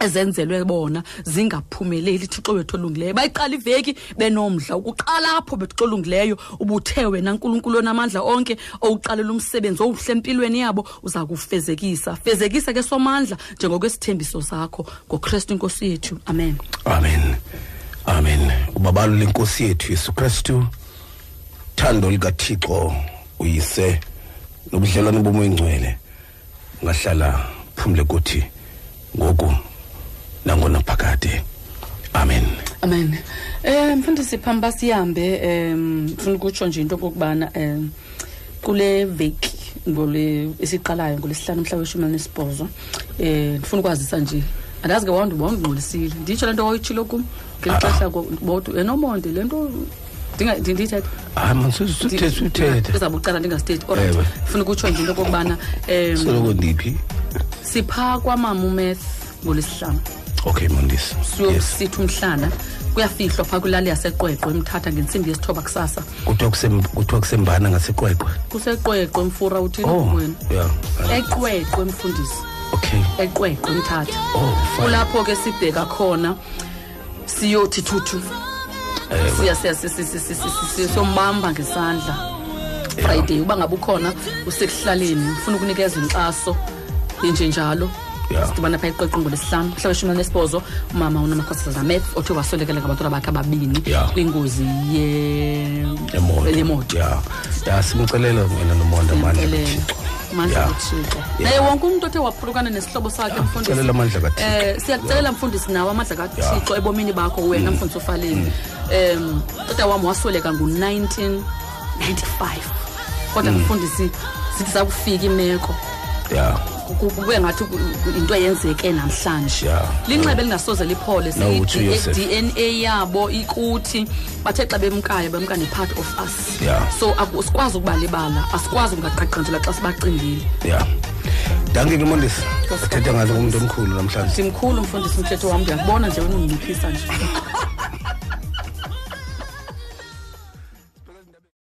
Ezenzelwe bona zingaphumeleli thixo wethu olungileyo. Bayiqala iveki benomdla ukuqala apho bethixo olungileyo. Ubuthe wena nkulunkulu onamandla onke owuqalela umsebenzi owuhle empilweni yabo uza kufezekisa. Fezekisa ke somandla njengokwesithembiso sakho. Ngokristu inkosi yethu. Amen.
Amen. Amen. Ubabalo lenkosi yethu yesu kristu thando likathixo uyise nobudlelwane bomoya ingcwele ngahlala phumle kuthi ngoku nangona phakade amen.
Amen. Um mfundisi phambi uba sihambe um ndifuna ukutsho nje into okokubana um kule veki ngole esiqalayo ngolesihlanu mhla weshumi elinesibhozo um ndifuna ukwazisa nje. Andazi ke wawundingqolisile nditsho le nto wayitshilo kum ngeli xesha bodwa. Enomonde le nto ndinga- ndi- ndiyithethe
hayi mansuthethe uthethe.
Ndizawube uqala ndingasithethi olright
Ewe.
ndifuna ukutsho nje into okokubana um
soloko ndiphi?
siphaa kwamama umeth ngolesihlanu
okay mondisi. Yes.
siyosithi umhlana kuyafihlwa phaa kwilali yaseqweqwe emthatha ngentsimbi yesithoba kusasa.
Kuthiwa kusem- kuthiwa kusembana ngaseqweqwe?
Kuseqweqwe mfura uthini
oh
wena eqweqwe mfundisi.
Okay.
Eqweqwe mthatha.
Oh
kulapho ke sibheka khona siyothi thuthu. Siya siya si- si- si- si- si- si- si- siyombamba ngesandla friday uba ngabe ukhona usekuhlaleni ufuna ukunikeza inkxaso inje njalo. Sidibana phaya iqeqongo lesihlanu mhla weshumi nesibhozo umama unamakhosikazi ameth othe waswelekela ngabantwana bakhe ababini
Yeah.
kwingozi ye-
Yemoto.
yemoto.
Ya ya simcelela wena nomonda amandla
Ngiyamcelela.
kathixo
mandla
Yeah.
kathixo
Yeah.
naye wonke umuntu othe waphulukana nesihlobo sakhe mfundisi
celela amandla kathixo.
Eh siyakucelela mfundisi nawe amandla kathixo ebomini bakho wena mfundisi ufaleni em tata wami wasweleka ngo-1995 kodwa mfundisi sithi sakufika imeko.
Ya.
Ku- kube ngathi ku- ku- into eyenzeke namhlanje.
Yeah.
linxeba elingasoze liphole
Nawuthi uYosef.
i-dna yabo ikuthi bathe xa bemkaya bemka ne-part of us.
Yeah.
so aku- sikwazi ukubalibala asikwazi ukungaqaqanjelwa xa sibacingile.
Ya. Danke ke mondisi.
Nkosi
athetha ngazo ngumuntu omkhulu namhlanje.
Ndimkhulu mfundisi umthetho wam ndiyakubona nje wena undiphisa nje.